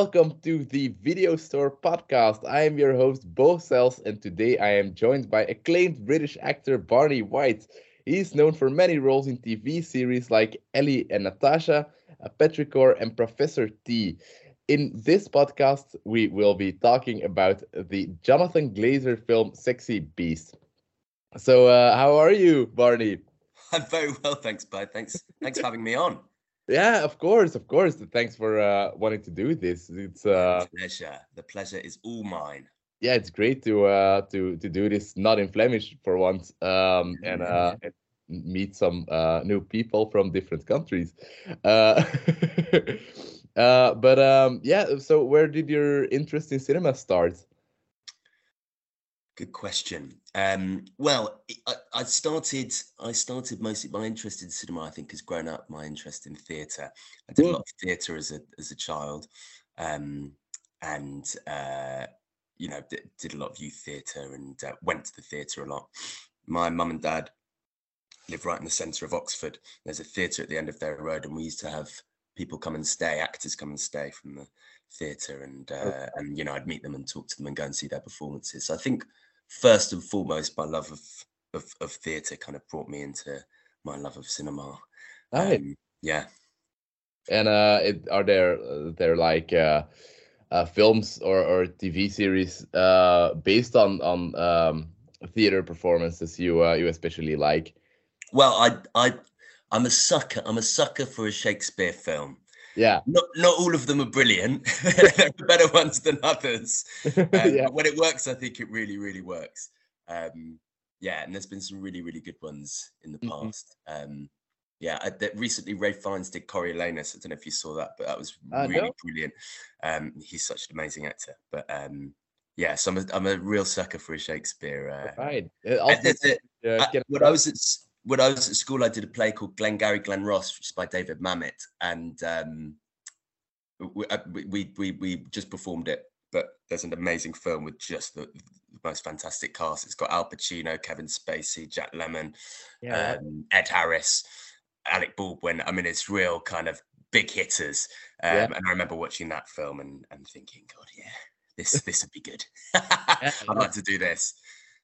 welcome to the Video Store podcast. I am your host, Bo Sels, and today I am joined by acclaimed British actor Barney White. He is known for many roles in TV series like Ellie and Natasha, Petrichor, and Professor T. In this podcast, we will be talking about the Jonathan Glazer film Sexy Beast. So, uh, how are you, Barney? I'm very well, thanks, bud. Thanks, thanks for having me on. Yeah, of course, of course. Thanks for uh, wanting to do this. It's uh, pleasure. The pleasure is all mine. Yeah, it's great to uh, to to do this not in Flemish for once, um, and uh, meet some uh, new people from different countries. Uh, uh, but um, yeah, so where did your interest in cinema start? Good question. Um, well, I, I, started. I started mostly my interest in cinema. I think has grown up. My interest in theatre. I did a lot of theatre as a as a child, um, and uh, you know did, did, a lot of youth theatre and uh, went to the theatre a lot. My mum and dad live right in the centre of Oxford. There's a theatre at the end of their road, and we used to have people come and stay, actors come and stay from the theatre, and uh, and you know I'd meet them and talk to them and go and see their performances. So I think first and foremost, my love of of, of theatre kind of brought me into my love of cinema. Right. Um, yeah. And uh, it, are there uh, there like uh, uh, films or, or TV series uh, based on on um, theater performances you uh, you especially like? Well, I I I'm a sucker. I'm a sucker for a Shakespeare film. Yeah. Not not all of them are brilliant. there are better ones than others. Um, yeah. When it works, I think it really, really works. Um, yeah, and there's been some really, really good ones in the mm-hmm. past. Um, yeah, I, that recently Ralph Fiennes did Coriolanus. I don't know if you saw that, but that was really brilliant. Um, he's such an amazing actor. But um, yeah, so I'm a, I'm a real sucker for a Shakespeare. Uh, right. Also, uh, I, when I was at when I was at school, I did a play called Glengarry Glen Ross, which is by David Mamet, and um, uh, we, we, we we just performed it. But there's an amazing film with just the, the most fantastic cast. It's got Al Pacino, Kevin Spacey, Jack Lemmon, yeah. um, Ed Harris, Alec Baldwin. I mean, it's real kind of big hitters. Um, yeah. And I remember watching that film and, and thinking, God, yeah, this this would be good. I'd like to do this.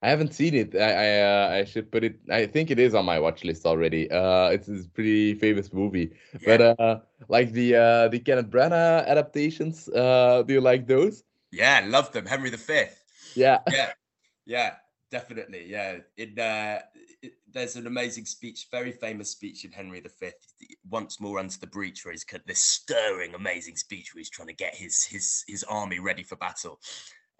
I haven't seen it. I I, uh, I should put it. I think it is on my watch list already. Uh, it's, it's a pretty famous movie. Yeah. But uh, like the uh, the Kenneth Branagh adaptations. Uh, do you like those? Yeah, love them. Henry V. Yeah. Yeah. Yeah. Definitely. Yeah. In uh, it, there's an amazing speech, very famous speech in Henry V. Once more under the breach, where he's got this stirring, amazing speech where he's trying to get his his his army ready for battle.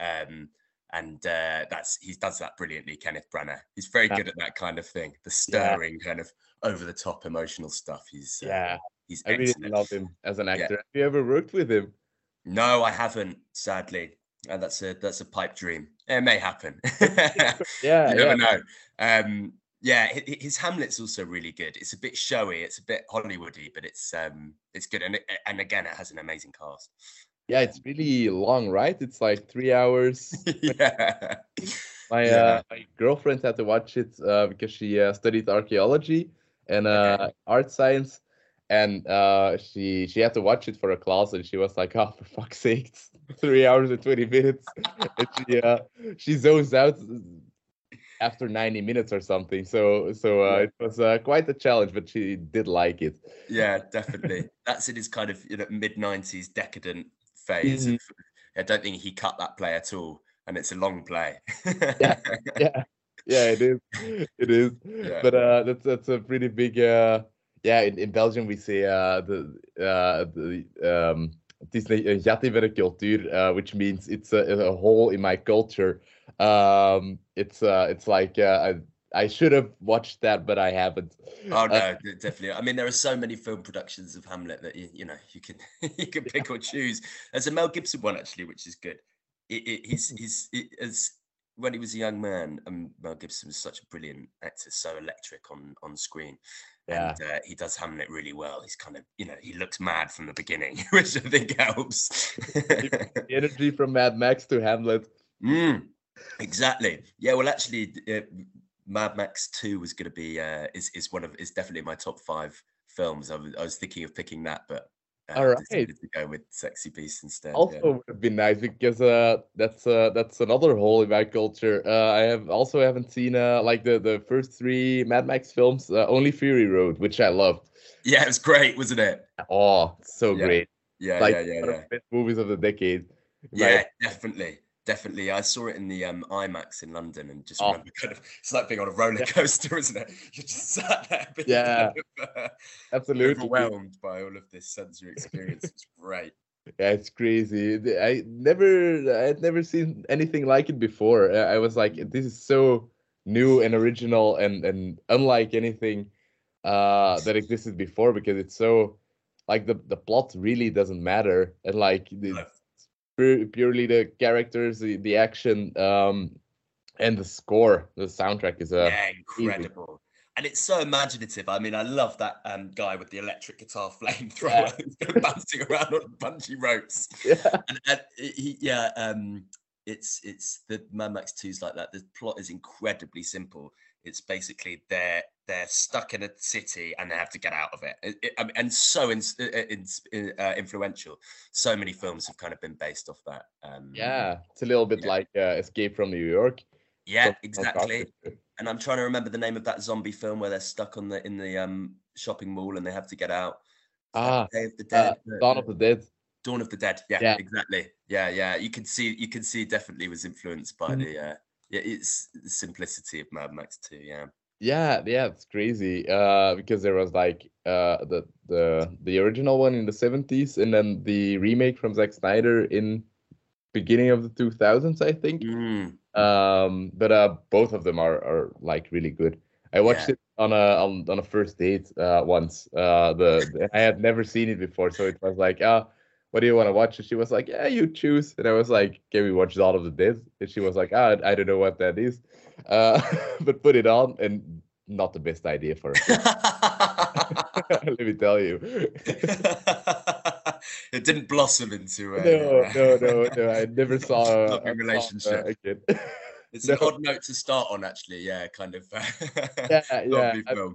Um, and uh, that's he does that brilliantly. Kenneth Branagh, he's very good at that kind of thing, the stirring yeah. kind of over the top emotional stuff. He's uh, yeah, he's I really love him as an actor. Yeah. Have you ever worked with him? No, I haven't. Sadly, and that's a that's a pipe dream. It may happen. yeah, you never know. Um, yeah, his Hamlet's also really good. It's a bit showy, it's a bit Hollywoody, but it's um, it's good, and it, and again, it has an amazing cast. Yeah, it's really long, right? It's like three hours. yeah. My yeah. Uh, my girlfriend had to watch it uh, because she uh, studied archaeology and uh, okay. art science, and uh, she she had to watch it for a class, and she was like, "Oh, for fuck's sake, three hours and twenty minutes." and she uh, she zones out after 90 minutes or something so so uh, it was uh, quite a challenge but she did like it yeah definitely that's in his kind of you know mid 90s decadent phase. Mm-hmm. I don't think he cut that play at all, and it's a long play. yeah, yeah, yeah, it is. It is. Yeah. But uh, that's that's a pretty big. Uh, yeah, in, in Belgium we say uh, the uh, the um, het is een gat in mijn cultuur, uh, which means it's a, a hole in my culture. Um, it's uh, it's like uh, I should have watched that, but I haven't. Oh no, uh, definitely. I mean, there are so many film productions of Hamlet that you, you know you can you can pick or choose. There's a Mel Gibson one actually, which is good. It, it, he's he's it, as when he was a young man, um, Mel Gibson was such a brilliant actor, so electric on on screen. Yeah. And uh, he does Hamlet really well. He's kind of, you know, he looks mad from the beginning, which I think helps. the energy from Mad Max to Hamlet. Mm, exactly. Yeah. Well, actually, uh, Mad Max Two was going to be uh, is is one of is definitely my top five films. I was, I was thinking of picking that, but Uh, All right. decided to go with Sexy Beast instead. yeah. Also would have been nice because uh that's uh that's another hole in my culture. Uh I have also haven't seen uh like the the first three Mad Max films, uh, only Fury Road, which I loved. Yeah, it was great, wasn't it? Oh, so Yeah. great. Yeah, Like yeah, yeah, one of the best movies of the decade. my Yeah, definitely. Definitely. I saw it in the um, IMAX in London and just Oh. remember kind of it's like being on a roller Yeah. coaster, isn't it? You just sat there being Yeah. kind of, uh, Absolutely. overwhelmed by all of this sensory experience. It's great. Yeah, it's crazy. I never, I had never seen anything like it before. I was like, this is so new and original and and unlike anything uh that existed before because it's so like the the plot really doesn't matter and like the, purely the characters, the, the action, um, and the score. The soundtrack is uh, yeah, incredible. And it's so imaginative. I mean, I love that um, guy with the electric guitar flamethrower of bouncing around on bungee ropes. yeah, and, and he, yeah, um, it's it's the Mad Max 2's like that. The plot is incredibly simple. It's basically they're they're stuck in a city and they have to get out of it. It- it- and so in, in, uh, influential. So many films have kind of been based off that. Um, yeah. It's a little bit Yeah. like uh, Escape from New York. yeah, from exactly. And I'm trying to remember the name of that zombie film where they're stuck on the in the um, shopping mall and they have to get out. Ah, Day of the Uh, Dead. the- Dawn of the Dead. Dawn of the Dead. Yeah, Yeah. exactly. Yeah, yeah. You can see, you can see, definitely was influenced by Mhm. the, uh, yeah, it's the simplicity of Mad Max 2. Yeah, Yeah, yeah, it's crazy. Uh, because there was like uh the the the original one in the 70s and then the remake from Zack Snyder in beginning of the 2000s, I think. Mm, Um, but uh, both of them are are like really good. I watched Yeah. it on a on, on a first date uh once. Uh, the, the- I had never seen it before, so it was like, ah, what do you want to watch? And she was like, yeah, you choose. And I was like, can we watch Dawn of the Dead? And she was like, ah, I don't know what that is. Uh, but put it on, and not the best idea for her. Let me tell you. it didn't blossom into a no, uh, no, no, no. I never saw a, loving saw, relationship. uh, again. It's an No. odd note to start on, actually. Yeah, kind of. yeah, yeah. I-.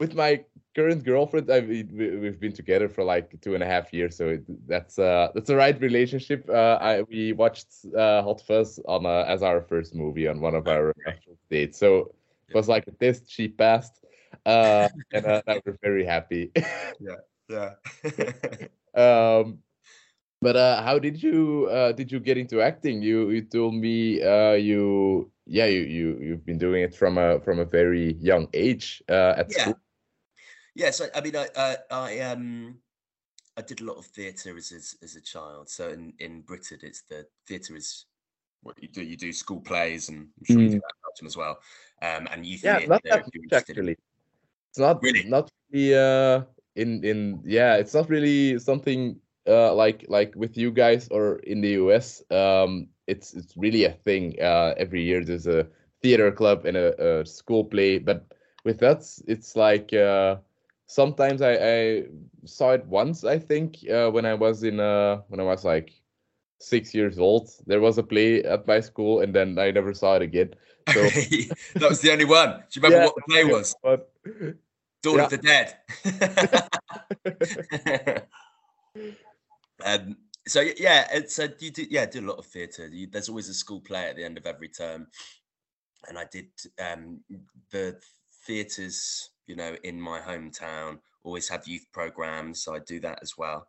with my current girlfriend, I we, we- we've been together for like two and a half years, so it, that's uh that's the right relationship. Uh, I we watched uh, Hot Fuzz on uh, as our first movie on one of our first dates, so it was like a test. She passed, uh, and uh, we're very happy. Yeah. um, but uh, how did you uh did you get into acting? You you told me uh you yeah you you you've been doing it from a from a very young age uh at yeah. school. Yeah, so I mean, I, I, I um, I did a lot of theatre as, as as a child. So in in Britain, it's the theatre is what you do. You do school plays, and I'm sure you do Mm. that in Belgium as well. Um, and youth Yeah, not that much actually. It's not Really? not really uh in in yeah, it's not really something uh like like with you guys or in the US. Um it's it's really a thing. Uh every year there's a theater club and a, a school play, but with us it's like uh sometimes I, I saw it once I think uh when I was in uh when I was like six years old. There was a play at my school and then I never saw it again. So that was the only one. Do you remember Yeah, what the play was? But Dawn Yeah. of the Dead. um, so yeah, it's uh, you do yeah do a lot of theatre. You, there's always a school play at the end of every term, and I did um, the theatres. You know, in my hometown, always have youth programs, so I do that as well.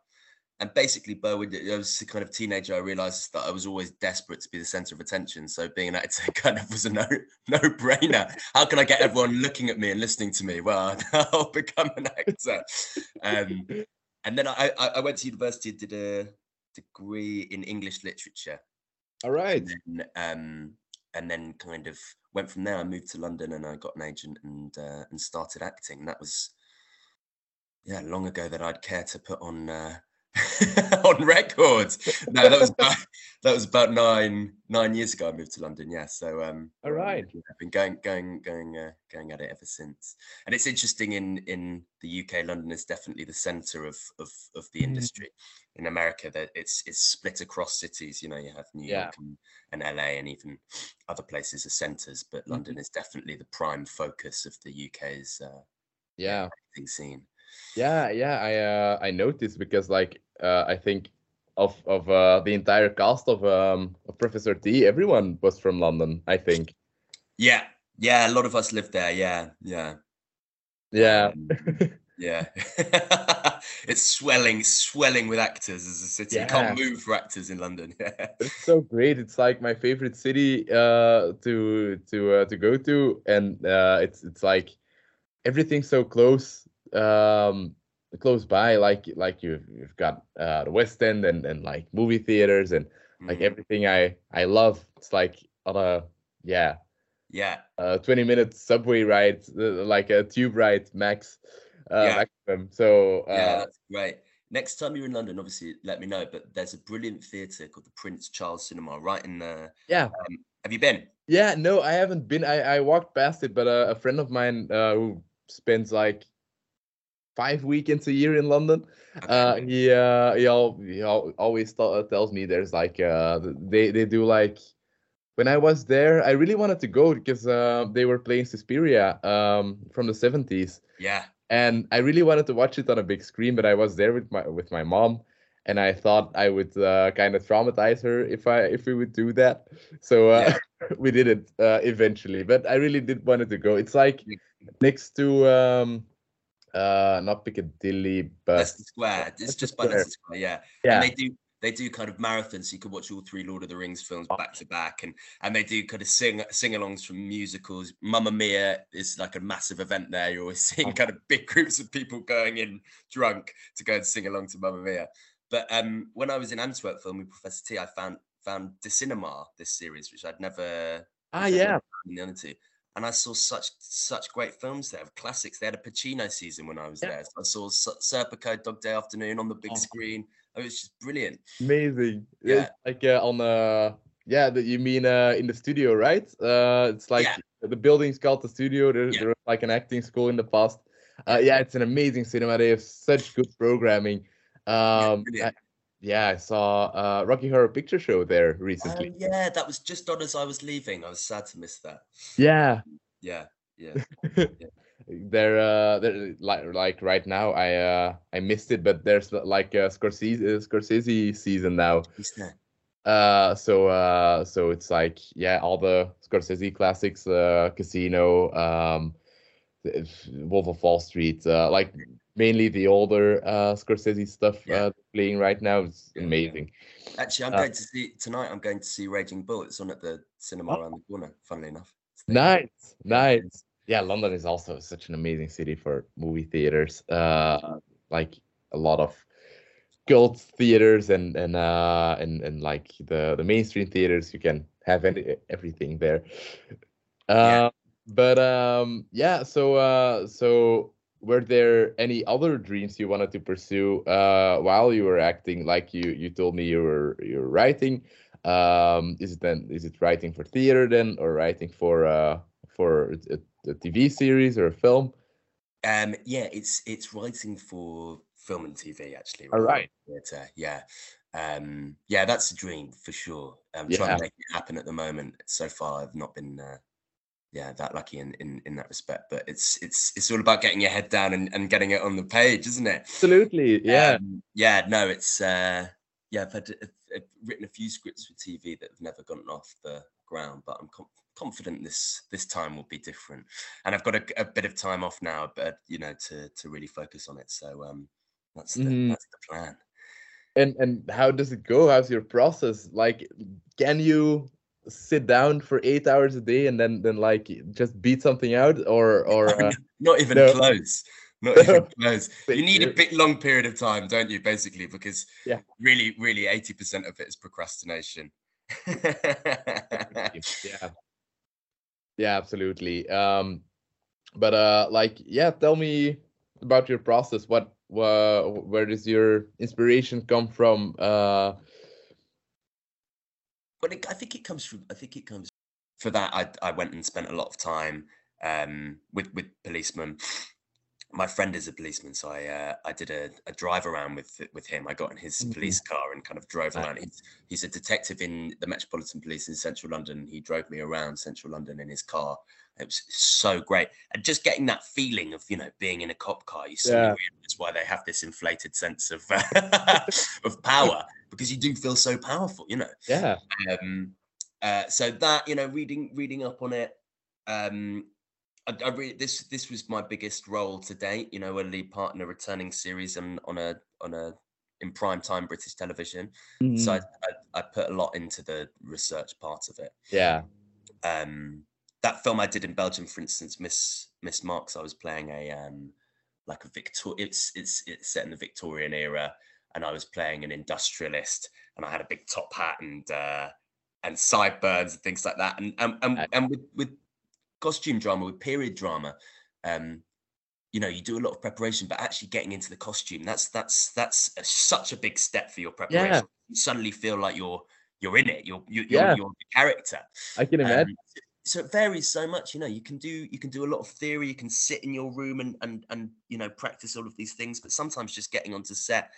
And basically, Berwyn, I was a kind of teenager. I realised that I was always desperate to be the centre of attention. So being an actor kind of was a no no brainer. How can I get everyone looking at me and listening to me? Well, I'll become an actor. Um, and then I, I I went to university did a degree in English literature. all right. Then, um, and then kind of went from there. I moved to London and I got an agent and uh, and started acting. That was yeah long ago that I'd care to put on uh, on records. No, that was about, that was about nine nine years ago. I moved to London. Yeah, so um, All right. yeah, I've been going going going uh, going at it ever since. And it's interesting in in the UK. London is definitely the centre of of of the Mhm. industry. In America, that it's it's split across cities. You know, you have New Yeah. York and, and LA, and even other places are centres. But Mhm. London is definitely the prime focus of the UK's uh, Yeah. scene. Yeah, yeah, I uh, I noticed because like uh, I think of of uh, the entire cast of um of Professor T, everyone was from London. I think. Yeah, yeah, a lot of us lived there. Yeah, yeah, yeah, um, yeah. it's swelling, swelling with actors as a city. Yeah. You can't move for actors in London. it's so great. It's like my favorite city uh, to to uh, to go to, and uh, it's it's like everything's so close um close by like like you've you've got uh the west end and and like movie theaters and like mm. everything i i love. It's like on a yeah. Yeah. Uh 20 minute subway ride uh, like a tube ride max uh yeah. maximum. So uh, yeah that's great. Next time you're in london obviously let me know but there's a brilliant theater called the prince charles cinema right in the yeah. um, have you been? Yeah no i haven't been. I i walked past it but uh, a friend of mine uh who spends like five weekends a year in London. Uh, he uh, he, he always t- uh, tells me there's like uh, they they do like when I was there, I really wanted to go because uh, they were playing Suspiria um, from the 70s. Yeah. And I really wanted to watch it on a big screen, but I was there with my with my mom, and I thought I would uh, kind of traumatize her if I if we would do that. So uh, yeah. we did it uh, eventually. But I really did wanted to go. It's like next to um, uh not Piccadilly, but Leicester Square. It's just by Leicester Square, yeah. Yeah. And they do they do kind of marathons. So you could watch all three Lord of the Rings films back to back, and and they do kind of sing sing-alongs from musicals. Mamma Mia is like a massive event there. You're always seeing kind of big groups of people going in drunk to go and sing along to Mamma Mia. But um, when I was in Antwerp filming Professor T, I found found De Cinema, this series, which I'd never ah yeah and I saw such such great films there, classics. They had a Pacino season when I was yeah. there. So I saw Serpico, Dog Day Afternoon on the big oh. screen. It was just brilliant. Amazing. Yeah, it's like uh, on the yeah, that you mean uh, in the studio, right? Uh, it's like yeah. the building's called the studio. There, yeah. there was like an acting school in the past. Uh, yeah, it's an amazing cinema. They have such good programming. Um, yeah, yeah, I saw uh, Rocky Horror Picture Show there recently. Uh, yeah, that was just on as I was leaving. I was sad to miss that. Yeah. Yeah. Yeah. yeah. they're uh they're like like right now I uh I missed it but there's like a Scorsese uh, Scorsese season now. Uh so uh so it's like yeah all the Scorsese classics uh Casino um Wolf of Wall Street uh like mainly the older uh, Scorsese stuff yeah. uh, playing right now. It's amazing. Actually, I'm uh, going to see tonight. I'm going to see Raging Bull. It's on at the cinema oh. around the corner. Funnily enough. Nice, nice. Yeah, London is also such an amazing city for movie theaters. Uh, like a lot of cult theaters and and uh and and like the the mainstream theaters. You can have any, everything there. Uh, yeah. But um, yeah. So uh, so were there any other dreams you wanted to pursue uh, while you were acting? Like you you told me you were you were writing. Um, is it then is it writing for theater then, or writing for uh, for a, a TV series or a film? Um, yeah, it's it's writing for film and TV actually. All right. Theater, yeah. Um, yeah, that's a dream for sure. I'm yeah. trying to make it happen at the moment. So far, I've not been uh, yeah that lucky in, in in that respect. But it's it's it's all about getting your head down and, and getting it on the page isn't it? Absolutely yeah. Um, yeah no it's uh yeah I've, had, I've, written a few scripts for tv that have never gotten off the ground but i'm com- confident this this time will be different. And i've got a, a, bit of time off now but you know to to really focus on it. So um that's the mm. that's the plan. And and how does it go? How's your process? Like can you sit down for eight hours a day and then then like just beat something out or or uh, not even no. close. Not even close. You need a bit long period of time don't you basically because yeah. really really 80% of it is procrastination. Yeah. Yeah absolutely. Um but uh like yeah tell me about your process. What uh, where does your inspiration come from? Uh but it, I think it comes from. I think it comes for that. I I went and spent a lot of time um, with with policemen, my friend is a policeman, so I uh, I did a, a, drive around with with him. I got in his mm-hmm. police car and kind of drove around. He's, he's a detective in the Metropolitan Police in Central London. He drove me around Central London in his car. It was so great, and just getting that feeling of you know being in a cop car. You suddenly yeah. realize why they have this inflated sense of of power because you do feel so powerful. You know. Yeah. Um, uh, so that you know, reading reading up on it. Um, I, I really, this this was my biggest role to date. You know, a lead part in a returning series and on a on a in prime time British television. Mm-hmm. So I, I, I, put a lot into the research part of it. Yeah. Um, that film I did in Belgium, for instance, Miss Miss Marx, I was playing a um, like a Victor. It's it's it's set in the Victorian era, and I was playing an industrialist, and I had a big top hat and uh, and sideburns and things like that. And and and, and with with costume drama, with period drama, um, you know, you do a lot of preparation, but actually getting into the costume, that's that's that's a, such a big step for your preparation. Yeah. You suddenly feel like you're you're in it. You're you're, yeah. you're, you're the character. I can um, imagine. Um, so it varies so much you know you can do you can do a lot of theory you can sit in your room and and and you know practice all of these things but sometimes just getting onto set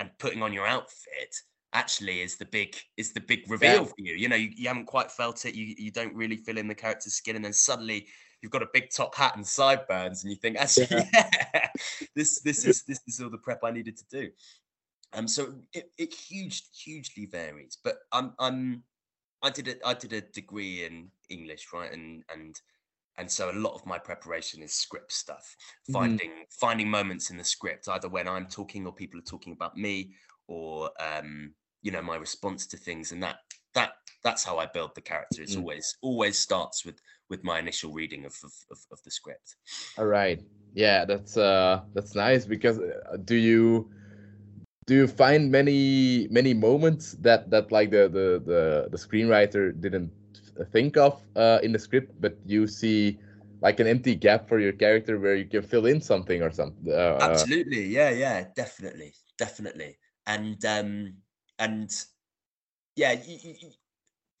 and putting on your outfit actually is the big is the big reveal yeah. for you. You know, you, you haven't quite felt it. You you don't really fill in the character's skin, and then suddenly you've got a big top hat and sideburns, and you think, actually, yeah. yeah, this this is this is all the prep I needed to do. Um, so it, it huge hugely varies, but I'm I'm I did a I did a degree in English, right, and and and so a lot of my preparation is script stuff mm-hmm. finding mm. finding moments in the script either when i'm talking or people are talking about me or um you know my response to things and that that that's how i build the character it's mm. always always starts with with my initial reading of, of of the script all right yeah that's uh that's nice because uh, do you do you find many many moments that that like the the the, the screenwriter didn't think of uh, in the script but you see like an empty gap for your character where you can fill in something or something uh, uh absolutely. Yeah yeah. Definitely. Definitely. And um and yeah,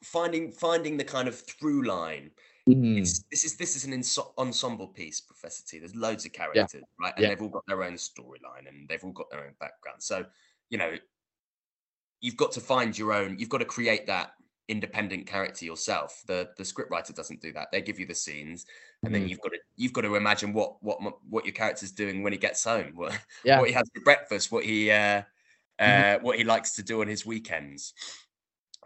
finding finding the kind of through line. Mm-hmm. this is this is an inso- ensemble piece, Professor T. There's loads of characters, yeah. right? And yeah. they've all got their own storyline and they've all got their own background. So, you know, you've got to find your own. You've got to create that independent character yourself. The the scriptwriter doesn't do that. They give you the scenes, and mm-hmm. then you've got to you've got to imagine what what what your character's doing when he gets home, what, yeah. what he has for breakfast, what he uh, mm-hmm. Uh, what he likes to do on his weekends.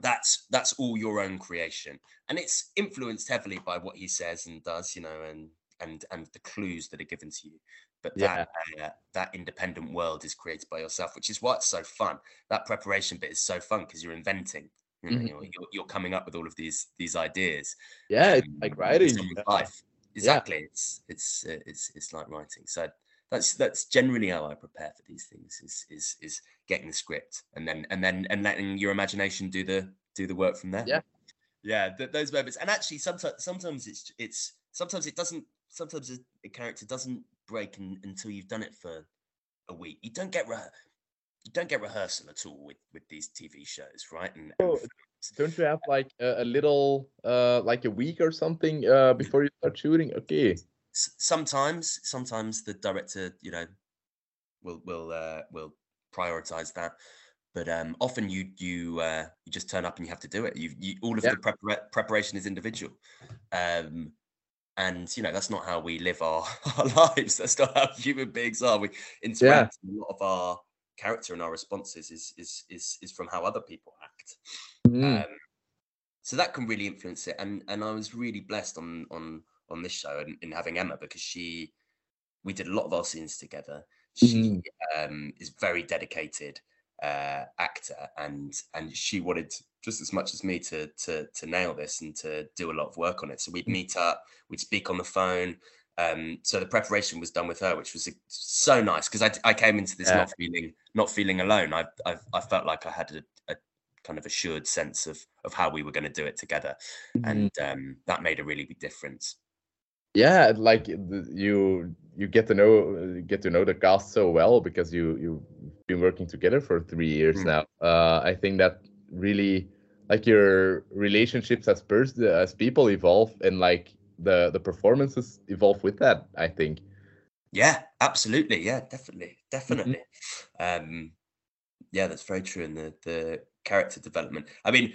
That's that's all your own creation, and it's influenced heavily by what he says and does, you know, and and and the clues that are given to you. But that yeah. uh, that independent world is created by yourself, which is what's so fun. That preparation bit is so fun because you're inventing. You know, mm-hmm. you're, you're, coming up with all of these these ideas. Yeah, um, it's like writing. Life. Exactly. Yeah. It's it's uh, it's it's like writing. So that's that's generally how I prepare for these things is is is getting the script and then and then and letting your imagination do the do the work from there. Yeah, yeah, th- those moments. And actually, sometimes sometimes it's it's sometimes it doesn't. Sometimes a, a character doesn't break in, until you've done it for a week. You don't get re- you don't get rehearsal at all with with these TV shows, right? And, oh, don't you have like a, a, little uh like a week or something uh before you start shooting? Okay sometimes sometimes the director you know will will uh, will prioritize that but um, often you you uh, you just turn up and you have to do it you, you all of yeah. the prepara- preparation is individual um, and you know that's not how we live our, our lives that's not how human beings are we interact yeah. a lot of our character and our responses is is is, is from how other people act mm. um, so that can really influence it and and i was really blessed on on on this show and, in having Emma because she we did a lot of our scenes together. She mm-hmm. um, is very dedicated uh, actor and and she wanted just as much as me to to to nail this and to do a lot of work on it. So we'd mm. meet up, we'd speak on the phone. Um, so the preparation was done with her, which was so nice because I, I came into this yeah. not feeling not feeling alone. I, I, I felt like I had a, a kind of assured sense of of how we were going to do it together, mm-hmm. and um, that made a really big difference yeah like you you get to know get to know the cast so well because you you've been working together for three years mm. now uh, i think that really like your relationships as pers- as people evolve and like the the performances evolve with that i think Yeah, absolutely. Yeah, definitely, definitely. Mm-hmm. Um, yeah, that's very true. And the the character development. I mean,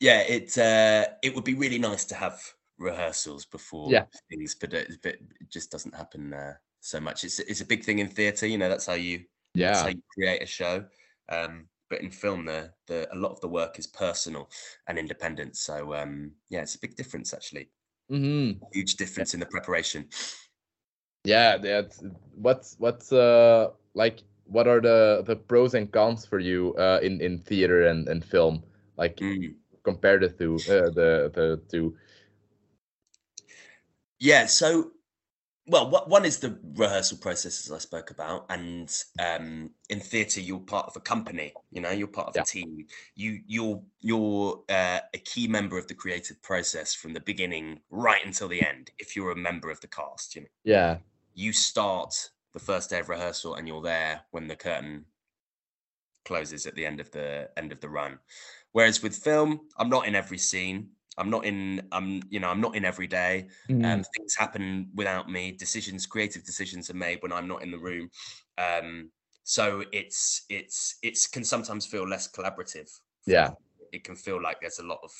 yeah, it uh, it would be really nice to have rehearsals before yeah. things, but it, but it just doesn't happen uh, so much. It's it's a big thing in theatre. You know, that's how you yeah how you create a show. Um, but in film, the the a lot of the work is personal and independent. So um, yeah, it's a big difference actually. Mm-hmm. Huge difference in the preparation. Yeah, that's what's what's uh like what are the the pros and cons for you uh in in theater and and film like mm. compared to uh, the the two yeah so well one is the rehearsal process as i spoke about and um in theatre you're part of a company you know you're part of yeah. a team. You you're you're uh, a key member of the creative process from the beginning right until the end if you're a member of the cast you know. Yeah. You start the first day of rehearsal and you're there when the curtain closes at the end of the end of the run. Whereas with film i'm not in every scene i'm not in i'm you know i'm not in every day. Mm. um, things happen without me. Decisions creative decisions are made when i'm not in the room. Um, so it's it's it's can sometimes feel less collaborative yeah. it can feel like there's a lot of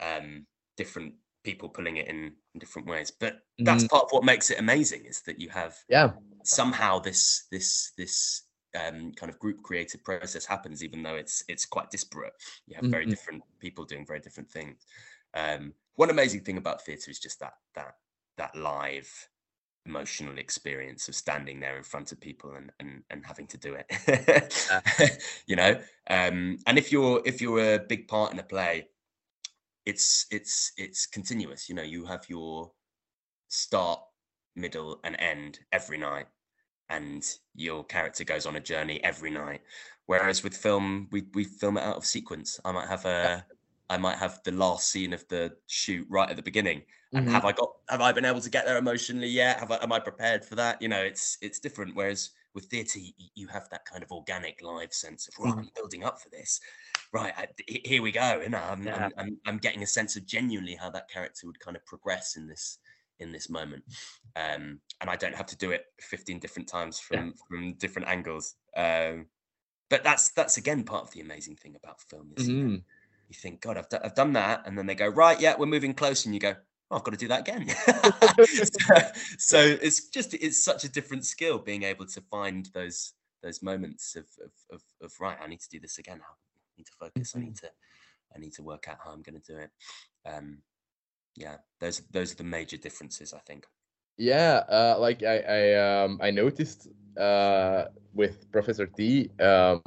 um, different people pulling it in, in different ways. But that's mm. part of what makes it amazing is that you have yeah. somehow this this this um, kind of group creative process happens, even though it's it's quite disparate. You have very mm-hmm. different people doing very different things. Um, one amazing thing about theatre is just that that that live emotional experience of standing there in front of people and and, and having to do it. you know, um, and if you're if you're a big part in a play, it's it's it's continuous. You know, you have your start, middle, and end every night and your character goes on a journey every night. Whereas with film, we we film it out of sequence. I might have a I might have the last scene of the shoot right at the beginning. And mm-hmm. have I got have I been able to get there emotionally yet? Have I am I prepared for that? You know, it's it's different. Whereas with theatre, you have that kind of organic live sense of right, mm-hmm. I'm building up for this. Right, I, here we go. You know, I'm, yeah. I'm, I'm I'm getting a sense of genuinely how that character would kind of progress in this in this moment um, and i don't have to do it 15 different times from yeah. from different angles um, but that's that's again part of the amazing thing about film is mm-hmm. you think god I've, d- I've done that and then they go right yeah we're moving close and you go oh, i've got to do that again so, so, it's just it's such a different skill being able to find those those moments of of, of, of right i need to do this again i need to focus mm-hmm. i need mm-hmm. to i need to work out how i'm going to do it um, yeah, those those are the major differences, I think. Yeah, uh, like I I um I noticed uh with Professor T um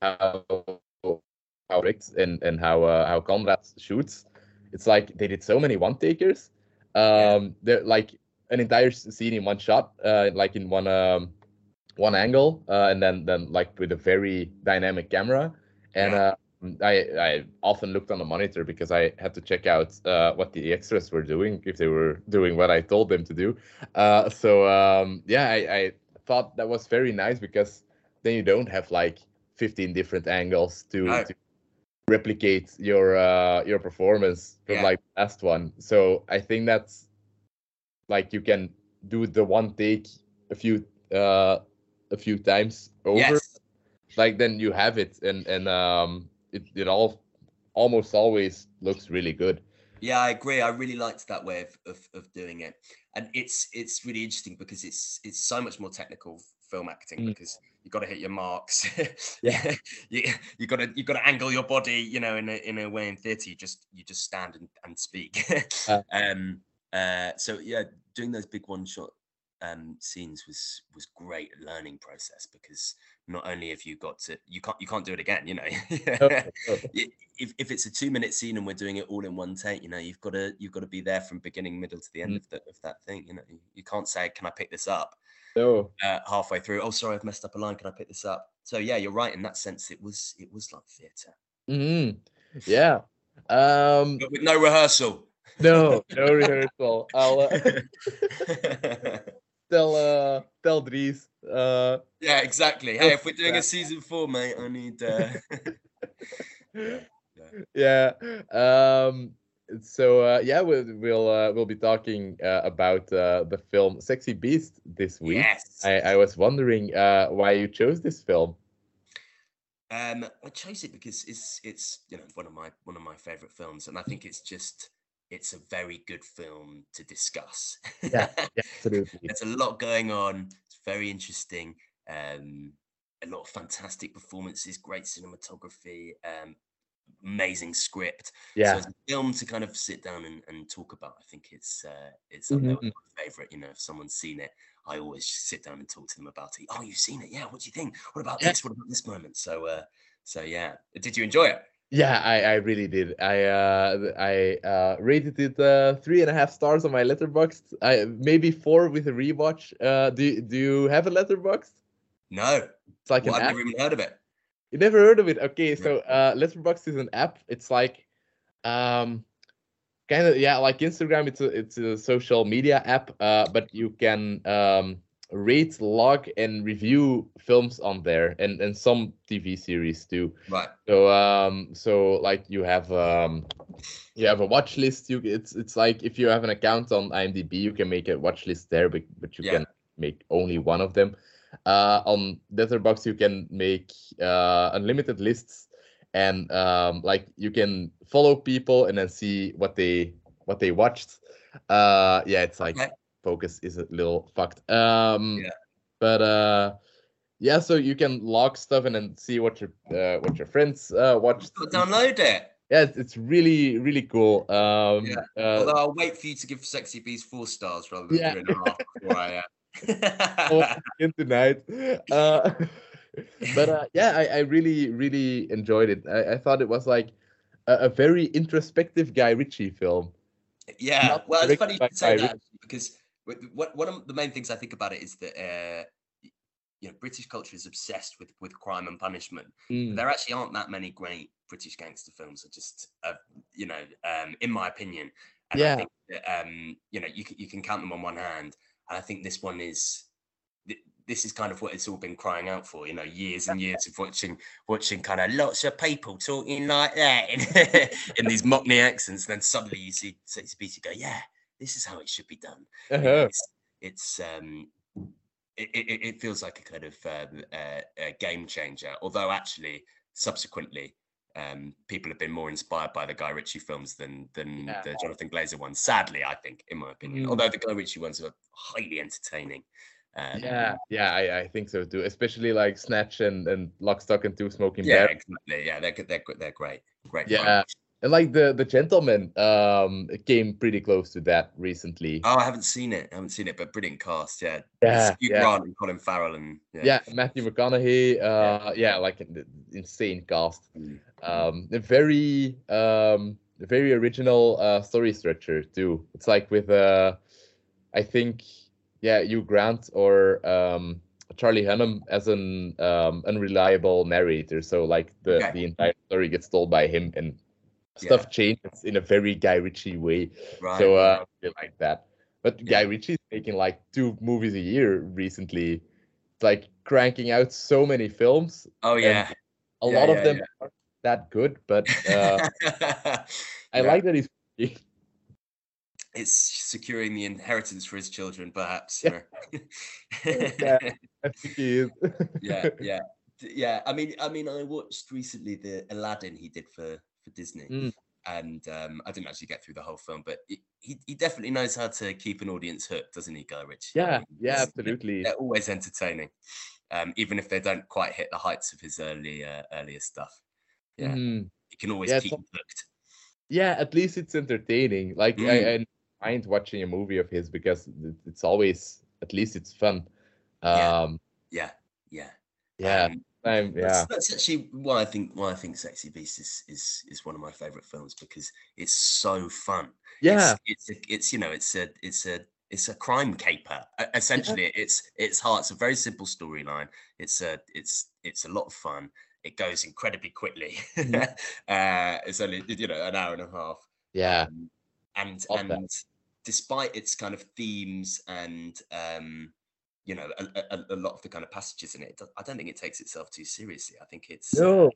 how how and and how uh, how Conrad shoots. It's like they did so many one takers. Um, yeah. they're like an entire scene in one shot, uh, like in one um one angle, uh, and then then like with a very dynamic camera. And uh, I I often looked on the monitor because I had to check out uh, what the extras were doing if they were doing what I told them to do. Uh, so um, yeah, I, I thought that was very nice because then you don't have like 15 different angles to, right. to replicate your uh, your performance from yeah. like last one. So I think that's like you can do the one take a few uh, a few times over. Yes. Like then you have it and and um it, it all almost always looks really good. Yeah, I agree. I really liked that way of, of, of doing it, and it's it's really interesting because it's it's so much more technical film acting mm. because you've got to hit your marks. yeah, you you got to you got to angle your body. You know, in a in a way in theatre, you just you just stand and, and speak. uh, um. Uh. So yeah, doing those big one shot um, scenes was was great learning process because not only have you got to you can't you can't do it again you know? If, if it's a two minute scene and we're doing it all in one take you know you've got to you've got to be there from beginning middle to the end mm. of, the, of that thing you know? You can't say can i pick this up? No. Uh, halfway through oh sorry i've messed up a line can i pick this up? So yeah you're right in that sense it was it was like theater mm-hmm. yeah. Um but with no rehearsal. no no rehearsal. Uh... tell uh tell Dries. Uh yeah, exactly. Hey, if we're doing a season four, mate, I need uh yeah. Um so uh, yeah, we'll we'll uh, we'll be talking uh, about uh, the film Sexy Beast this week. Yes. I, I was wondering uh, why you chose this film. Um, I chose it because it's it's you know one of my one of my favorite films, and I think it's just it's a very good film to discuss. Yeah, absolutely. There's a lot going on. It's very interesting. Um, a lot of fantastic performances, great cinematography, um, amazing script. Yeah. So it's a film to kind of sit down and, and talk about. I think it's uh, it's up there with Mhm. my favorite. You know, if someone's seen it, I always sit down and talk to them about it. Oh, you've seen it? Yeah. What do you think? What about Yeah. this? What about this moment? So, uh, so yeah. Did you enjoy it? Yeah, I, I really did. I uh I uh rated it uh three and a half stars on my Letterboxd. I maybe four with a rewatch. Uh do do you have a Letterboxd? No. It's like Well, an I've app. never even heard of it. You never heard of it? Okay, so uh letterboxd is an app. It's like um kind of yeah, like Instagram, it's a it's a social media app, uh but you can um rate, log and review films on there and and some TV series too. Right. So um so like you have um you have a watch list. You it's it's like if you have an account on IMDb, you can make a watch list there, but but you Yeah. can make only one of them. Uh, on Letterboxd, you can make uh, unlimited lists, and um, like you can follow people and then see what they what they watched. Uh, yeah, it's like Okay. Focus is a little fucked. Um, Yeah. but uh, yeah, so you can log stuff and then see what your uh, what your friends uh, watched. I'll download it. Yeah, it's, really really cool. Um, Yeah. uh, Although I'll wait for you to give Sexy Beast four stars rather than Yeah. three and a half before I. Uh... oh, in tonight. Uh, but uh, yeah, I, I really really enjoyed it. I, I thought it was like a, a very introspective Guy Ritchie film. yeah, Not well, it's funny you say Guy that because what one of the main things I think about it is that uh, you know British culture is obsessed with with crime and punishment. Mm, There actually aren't that many great British gangster films. Are just uh, you know, um, in my opinion, and Yeah. I think that, um, you know you can, you can count them on one hand, and I think this one is. th- This is kind of what it's all been crying out for, you know, years and years of watching, watching kind of lots of people talking like that in, in these Mockney accents. Then suddenly you see Sexy Beast, you go, yeah, this is how it should be done. Uh-huh. it's, it's um, it, it, it feels like a kind of um, uh, a game changer. Although actually, subsequently, um, people have been more inspired by the Guy Ritchie films than than Yeah. the Jonathan Glazer ones. Sadly, I think, in my opinion. Mm. Although the Guy Ritchie ones are highly entertaining. Um, Yeah, yeah, I, I think so too. Especially like Snatch and, and Lock, Stock and Two Smoking yeah, Barrels. exactly. Yeah, they're they're they're great. Great. Yeah. And like the the Gentlemen um came pretty close to that recently. Oh, I haven't seen it. I haven't seen it, but brilliant cast. Yeah. Yeah, Hugh yeah. Grant and Colin Farrell and yeah, Matthew McConaughey. Uh, yeah, like an insane cast. Mm. um a very um very original uh story structure too it's like with uh i think yeah Hugh grant or um charlie hunnam as an um unreliable narrator so like the Okay. the entire story gets told by him and stuff changes in a very guy ritchie way Right. so uh like that but guy ritchie's making like two movies a year recently it's like cranking out so many films oh yeah. a lot of them aren't that good, but uh, I like that he's. it's securing the inheritance for his children, perhaps. Yeah. Yeah. I think he is. yeah, yeah, yeah. I mean, I mean, I watched recently the Aladdin he did for for Disney, Mm. and um, I didn't actually get through the whole film, but he, he he definitely knows how to keep an audience hooked, doesn't he, Guy Ritchie? Yeah, yeah, absolutely. They're always entertaining, um, even if they don't quite hit the heights of his early uh, earlier stuff. Yeah, Mhm. he can always Yeah, keep hooked. Yeah, at least it's entertaining. Like Mm. I, I mind watching a movie of his because it's always at least it's fun. Yeah. Um, Yeah, yeah, yeah, Um, I'm, That's, that's actually why I think why I think Sexy Beast is is is one of my favorite films because it's so fun. yeah, it's it's, a, it's you know it's a it's a it's a crime caper. Essentially, it's it's hard. It's a very simple storyline. It's a it's it's a lot of fun. It goes incredibly quickly. Mhm. uh, it's only you know an hour and a half. yeah, Um, and and despite its kind of themes and um, you know a, a, a lot of the kind of passages in it, I don't think it takes itself too seriously. I think it's uh, no,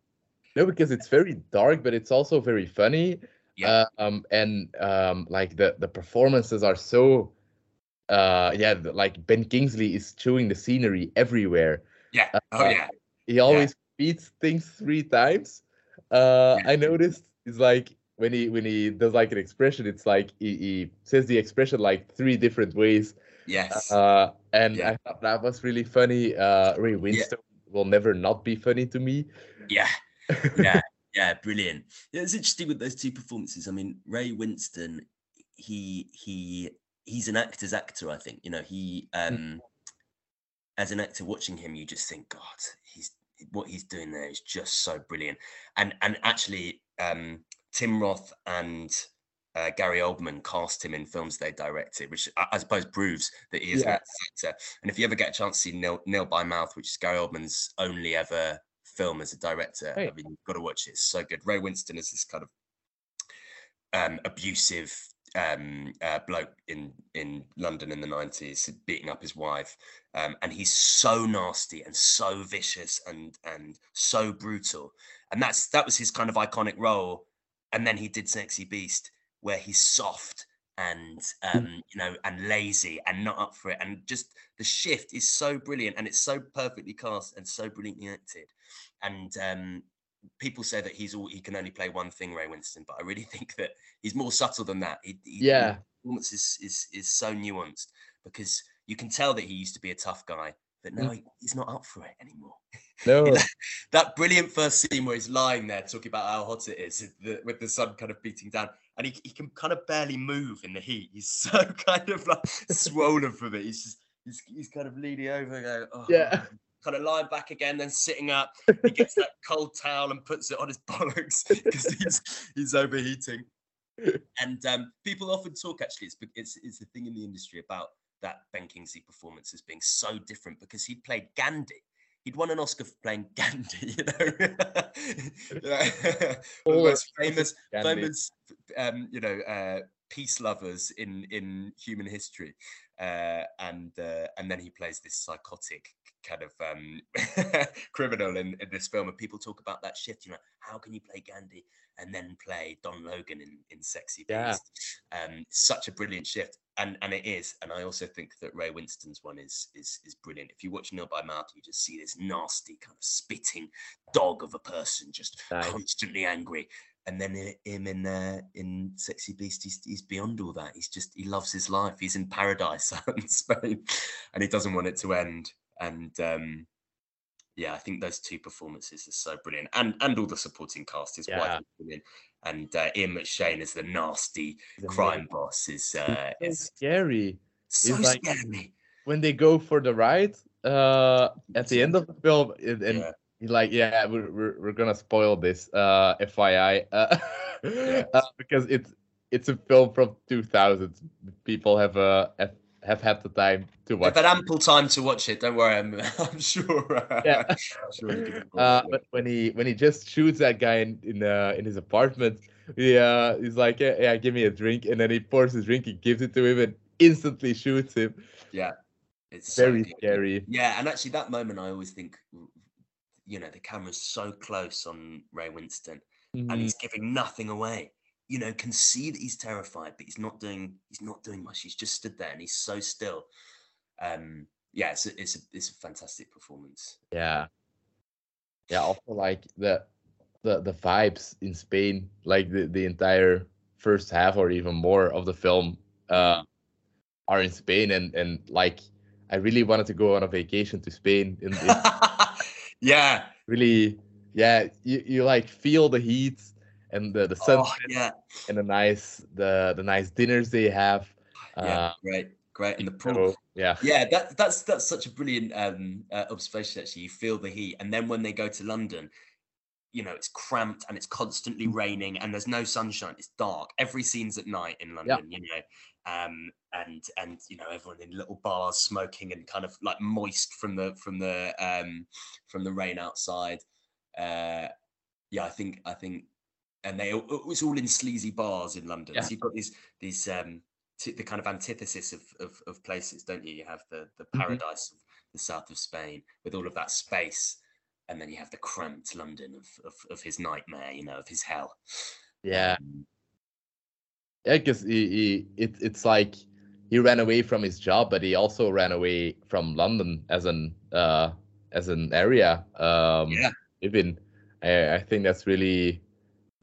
no, because it's very dark, but it's also very funny. yeah. um, and um, like the the performances are so uh yeah like ben kingsley is chewing the scenery everywhere yeah. Oh uh, yeah. he always repeats things three times uh Yeah. i noticed it's like when he when he does like an expression it's like he, he says the expression like three different ways Yes. uh and Yeah. i thought that was really funny uh ray winstone will never not be funny to me yeah. Yeah. Yeah. Brilliant. Yeah, it's interesting with those two performances. I mean, Ray Winstone, he he he's an actor's actor. I think you know he um as an actor watching him, you just think, God, he's what he's doing there is just so brilliant. And and actually, um, Tim Roth and uh, Gary Oldman cast him in films they directed, which I, I suppose proves that he is an actor. And if you ever get a chance to see Nil, Nil by Mouth, which is Gary Oldman's only ever film as a director, Hey. I mean, you've got to watch it. It's so good. Ray Winstone is this kind of um, abusive um, uh, bloke in in London in the nineties, beating up his wife, um, and he's so nasty and so vicious and and so brutal, and that's that was his kind of iconic role. And then he did Sexy Beast, where he's soft and um, you know and lazy and not up for it, and just the shift is so brilliant, and it's so perfectly cast and so brilliantly acted, and um, people say that he's all he can only play one thing, Ray Winstone, but I really think that he's more subtle than that. He, he, Yeah. his performance is, is is so nuanced because you can tell that he used to be a tough guy, but now he, he's not up for it anymore. no that brilliant first scene where he's lying there talking about how hot it is the, with the sun kind of beating down, and he, he can kind of barely move in the heat. He's so kind of like swollen from it. He's just he's, he's kind of leaning over, going, oh, Yeah. kind of lying back again, then sitting up. He gets that cold towel and puts it on his bollocks because he's he's overheating. And um, people often talk actually, it's it's it's the thing in the industry about that Ben Kingsley performance as being so different because he played Gandhi. He'd won an Oscar for playing Gandhi, you know. Yeah. One of the most famous Gandhi. famous um, you know uh, peace lovers in in human history uh, and uh, and then he plays this psychotic kind of um, criminal in, in this film and people talk about that shift you know how can you play Gandhi and then play Don Logan in, in Sexy Beast Yeah. um, such a brilliant shift and and it is and I also think that Ray Winstone's one is is is brilliant if you watch Nil by Mouth you just see this nasty kind of spitting dog of a person just Nice. constantly angry and then him in uh, in Sexy Beast, he's, he's beyond all that. He's just he loves his life. He's in paradise out in Spain, and he doesn't want it to end. And um, yeah, I think those two performances are so brilliant, and and all the supporting cast. Wife Yeah. is brilliant, and uh, Ian McShane as the nasty He's crime boss is uh, is scary so He's like- scary. when they go for the ride uh at the end of the film it- and Yeah. like yeah we're, we're, we're gonna spoil this uh fyi uh, uh, because it's it's a film from 2000 people have uh have, have had the time to watch. I've had ample time to watch it. Don't worry, I'm, I'm sure. uh, Yeah. I'm sure can uh but when he when he just shoots that guy in in, uh, in his apartment he uh he's like yeah, yeah give me a drink and then he pours his drink he gives it to him and instantly shoots him Yeah, it's very good. scary Yeah, and actually, that moment I always think, you know, the camera's so close on Ray Winstone, and Mhm. he's giving nothing away. You know, can see that he's terrified, but he's not doing he's not doing much. He's just stood there and he's so still. Um, yeah, it's a, it's a it's a fantastic performance. Yeah. Yeah, also like the the the vibes in Spain, like the, the entire first half or even more of the film uh are in Spain and and like I really wanted to go on a vacation to Spain and it yeah, really yeah, you, you like feel the heat and the the sun oh, yeah, and the nice the the nice dinners they have. yeah, Uh, great, great, and the pool. yeah. Yeah, that that's that's such a brilliant um, uh, observation. Actually, you feel the heat, and then when they go to London, you know it's cramped and it's constantly raining, and there's no sunshine. It's dark. Every scene's at night in London. You know, um, and and you know everyone in little bars smoking and kind of like moist from the from the um, from the rain outside. Uh, yeah, I think I think, and they it was all in sleazy bars in London. Yeah. So you've got these these um, t- the kind of antithesis of, of, of places, don't you? You have the the Mhm. paradise of the south of Spain with all of that space, and then you have the cramped London of of, of his nightmare, you know, of his hell. Yeah. Um, Yeah, because he, he it, it's like he ran away from his job, but he also ran away from London as an uh as an area. Um, Yeah. Even I, I think that's really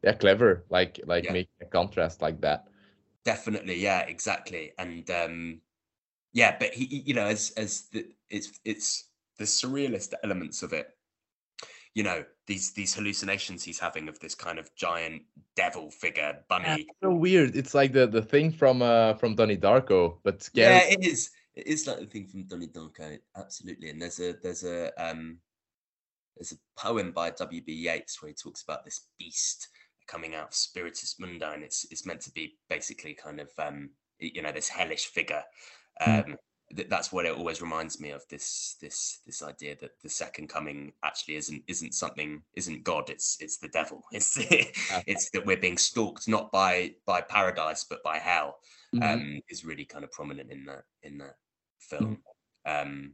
yeah clever. Like like Yeah. making a contrast like that. Definitely, yeah, exactly. And um yeah, but he, he- you know, as as the it's it's the surrealist elements of it. You know, these these hallucinations he's having of this kind of giant devil figure Yeah, bunny. it's so weird. It's like the the thing from uh from Donnie Darko, but Yeah, it is. It is like the thing from Donnie Darko, absolutely. And there's a there's a um there's a poem by W.B. Yeats where he talks about this beast coming out of Spiritus Mundi, and it's it's meant to be basically kind of um you know this hellish figure. Mm. Um, th- that's what it always reminds me of this this this idea that the second coming actually isn't isn't something isn't God. It's it's the devil. It's it's that we're being stalked not by by paradise but by hell Mhm. um, is really kind of prominent in that in that film. Um,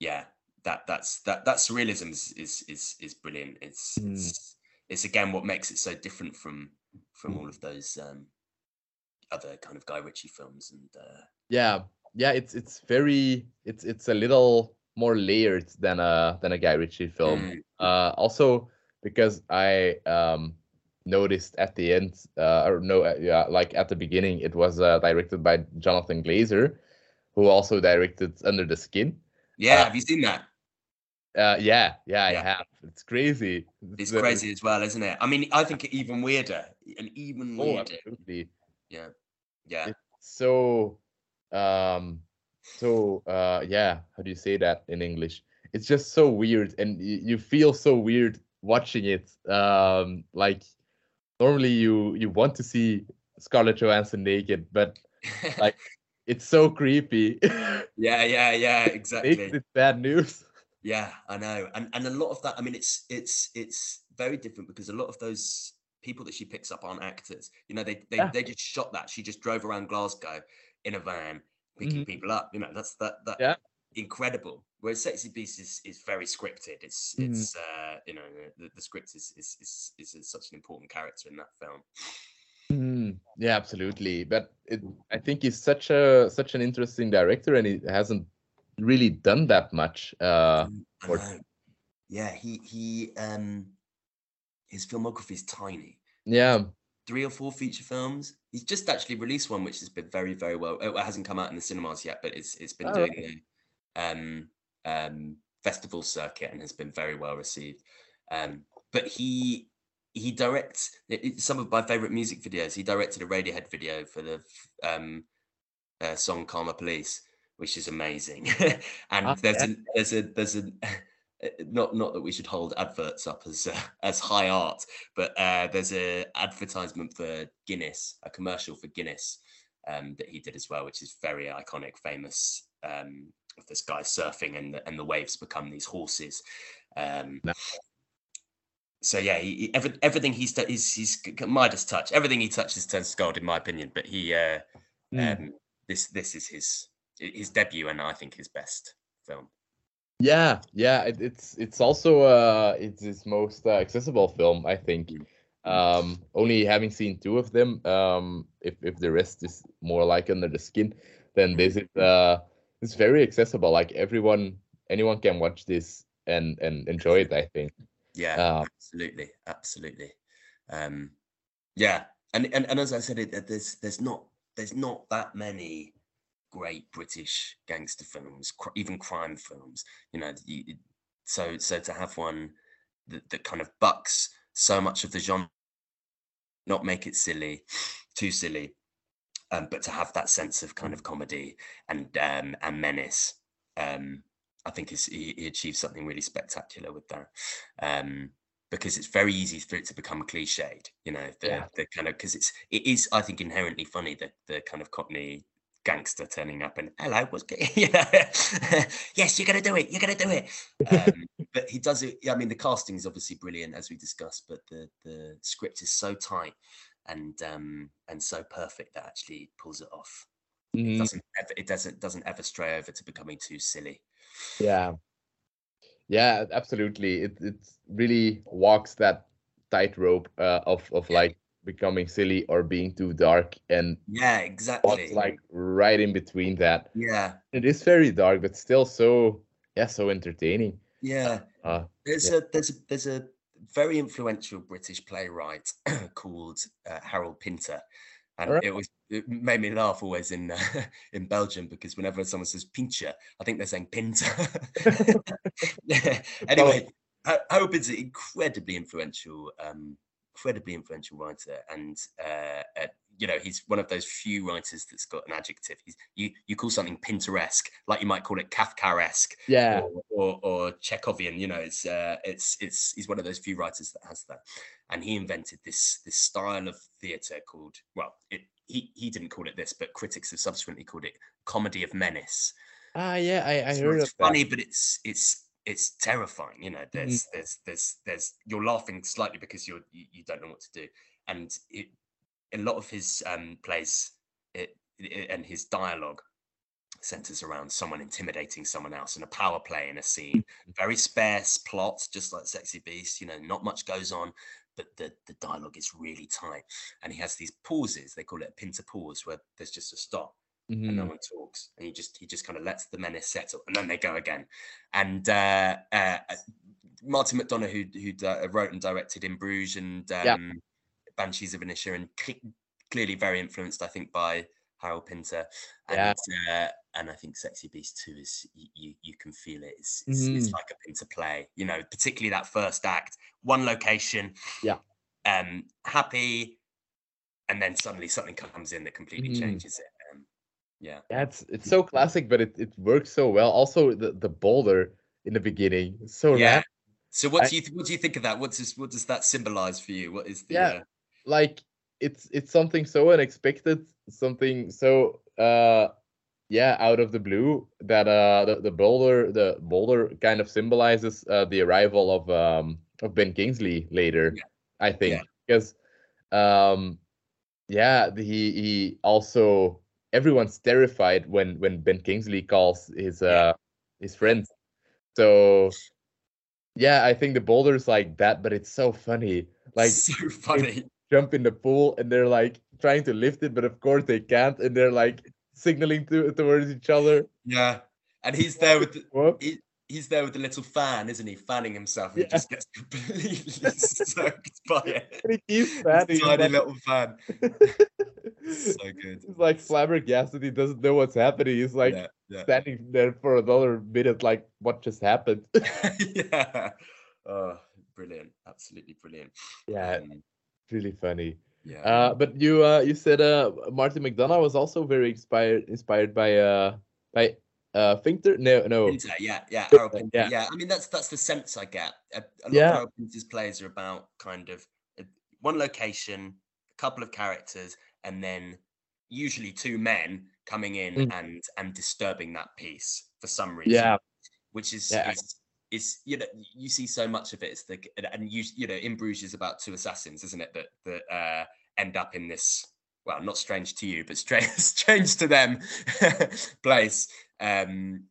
yeah, that that's that that surrealism is is is, is brilliant. It's, Mm. it's it's again what makes it so different from from Mm. all of those um, other kind of Guy Ritchie films. And uh, yeah yeah it's it's very it's it's a little more layered than a than a guy ritchie film mm, uh also because i um noticed at the end uh or no uh, yeah like at the beginning it was uh, directed by jonathan glazer who also directed under the skin yeah, Uh, have you seen that? Uh yeah yeah i have. It's crazy. It's crazy as well, isn't it? I mean, I think even weirder, and even oh weirder. absolutely. Yeah, yeah, It- so um so uh yeah how do you say that in english? It's just so weird and y- you feel so weird watching it um like normally you you want to see scarlett johansson naked but like it's so creepy. Yeah, yeah, yeah, exactly. it bad news Yeah, I know, and and a lot of that. I mean, it's it's it's very different because a lot of those people that she picks up aren't actors. You know, they they, Yeah. they just shot that. She just drove around Glasgow in a van picking Mhm. people up. You know, that's that that Yeah. incredible. Whereas Sexy Beast is is very scripted. It's Mhm. it's uh you know the, the script is is, is is such an important character in that film. Mhm. yeah absolutely but it i think he's such a such an interesting director and he hasn't really done that much uh or- Yeah, he he um his filmography is tiny. yeah three or four feature films. He's just actually released one which has been very, very well. It hasn't come out in the cinemas yet, but it's it's been Oh, doing the um, um, festival circuit and has been very well received. Um, but he he directs it- some of my favorite music videos. He directed a Radiohead video for the um, uh, song "Karma Police," which is amazing. and Ah, there's yeah. a there's a there's a not not that we should hold adverts up as uh, as high art, but uh, there's a advertisement for Guinness, a commercial for Guinness um, that he did as well, which is very iconic, famous. Um, of this guy surfing and the, and the waves become these horses. Um, No. so yeah, he, he- every, everything he's done, he's, he's Midas touch. Everything he touches turns to gold, in my opinion. But he, uh, Mm. um, this this is his his debut, and I think his best film. Yeah, yeah, it, it's it's also uh it's his most uh, accessible film, I think. Mm. Um, only having seen two of them, um, if if the rest is more like under the skin, then this is uh it's very accessible. Like everyone, anyone can watch this and and enjoy it. I think. Yeah, Um, absolutely, absolutely. Um, yeah, and, and and as I said, it, there's there's not there's not that many great British gangster films, cr- even crime films. You know, you, so so to have one that, that kind of bucks so much of the genre, not make it silly, too silly, um, but to have that sense of kind of comedy and um, and menace. Um, I think is he, he achieved something really spectacular with that. Um, because it's very easy for it to become cliched, you know, the, Yeah. the kind of because it's it is I think inherently funny that the kind of Cockney gangster turning up and hello, what's going? you know, yes, you're gonna do it, you're gonna do it. Um, but he does it. I mean, the casting is obviously brilliant as we discussed, but the the script is so tight and um and so perfect that actually pulls it off. It mhm, doesn't ever, it doesn't doesn't ever stray over to becoming too silly. Yeah, yeah, absolutely. It it really walks that tightrope uh, of of like becoming silly or being too dark and yeah exactly like right in between that yeah it is very dark but still so yeah so entertaining yeah uh, there's yeah. a there's a there's a very influential british playwright called uh, harold pinter and Alright. it was it made me laugh always in uh, in belgium because whenever someone says pincher i think they're saying pinter yeah. anyway Ha- harold pinter incredibly influential um incredibly influential writer and uh, uh, you know he's one of those few writers that's got an adjective. He's, you you call something pinteresque like you might call it kafkaesque yeah. or, or, or chekhovian you know it's uh, it's it's he's one of those few writers that has that. And he invented this this style of theater called well it he, he didn't call it this but critics have subsequently called it comedy of menace. Ah yeah i, I so heard it's of that. funny but it's it's it's terrifying you know there's there's there's there's you're laughing slightly because you're you, you don't know what to do. And it a lot of his um plays it, it and his dialogue centers around someone intimidating someone else in a power play in a scene. Very sparse plots, just like sexy beast you know not much goes on but the the dialogue is really tight. And he has these pauses they call it a pinter pause where there's just a stop and no Mhm. one talks and he just he just kind of lets the menace settle and then they go again and uh, uh martin mcdonagh who who uh, wrote and directed in bruges and um Yeah. banshees of inisherin and cl- clearly very influenced i think by harold pinter and Yeah. uh, and i think sexy beast 2 is you you, you can feel it it's, it's, it's Mhm. like a pinter play you know particularly that first act one location Yeah. um happy and then suddenly something comes in that completely Mhm. changes it yeah Yeah, it's so classic, but it, it works so well. Also, the, the boulder in the beginning, so yeah. So what do you th- what do you think of that? What does what does that symbolize for you? What is the Yeah. uh, Like it's it's something so unexpected, something so uh yeah, out of the blue that uh the, the boulder the boulder kind of symbolizes uh, the arrival of um of Ben Kingsley later, Yeah. I think. Yeah. Because um yeah, he he also everyone's terrified when when Ben Kingsley calls his uh his friends. So yeah, I think the boulder's like that, but it's so funny. Like so funny? jump in the pool and they're like trying to lift it, but of course they can't, and they're like signaling to towards each other. Yeah, and he's there with the, he, he's there with the little fan, isn't he? Fanning himself, and he just gets completely soaked by it. He keeps fanning. tiny like- little fan. So good. He's like flabbergasted. He doesn't know what's happening. He's like yeah, yeah, standing there for another minute, like what just happened. yeah. Oh, brilliant! Absolutely brilliant. yeah, Um, really funny. yeah. Uh, but you uh, you said uh, Martin McDonagh was also very inspired inspired by uh by uh Finter. No, no. Pinter, yeah, yeah, Pinter, yeah. yeah. I mean, that's that's the sense I get. A, a lot Yeah. of Pinter's plays are about kind of uh, one location, a couple of characters, and then usually two men coming in Mm. and and disturbing that piece for some reason. Yeah, which is Yeah. is, is you know you see so much of it. It's the and you you know in Bruges is about two assassins, isn't it? That that uh, end up in this well, not strange to you, but strange strange to them place. Um,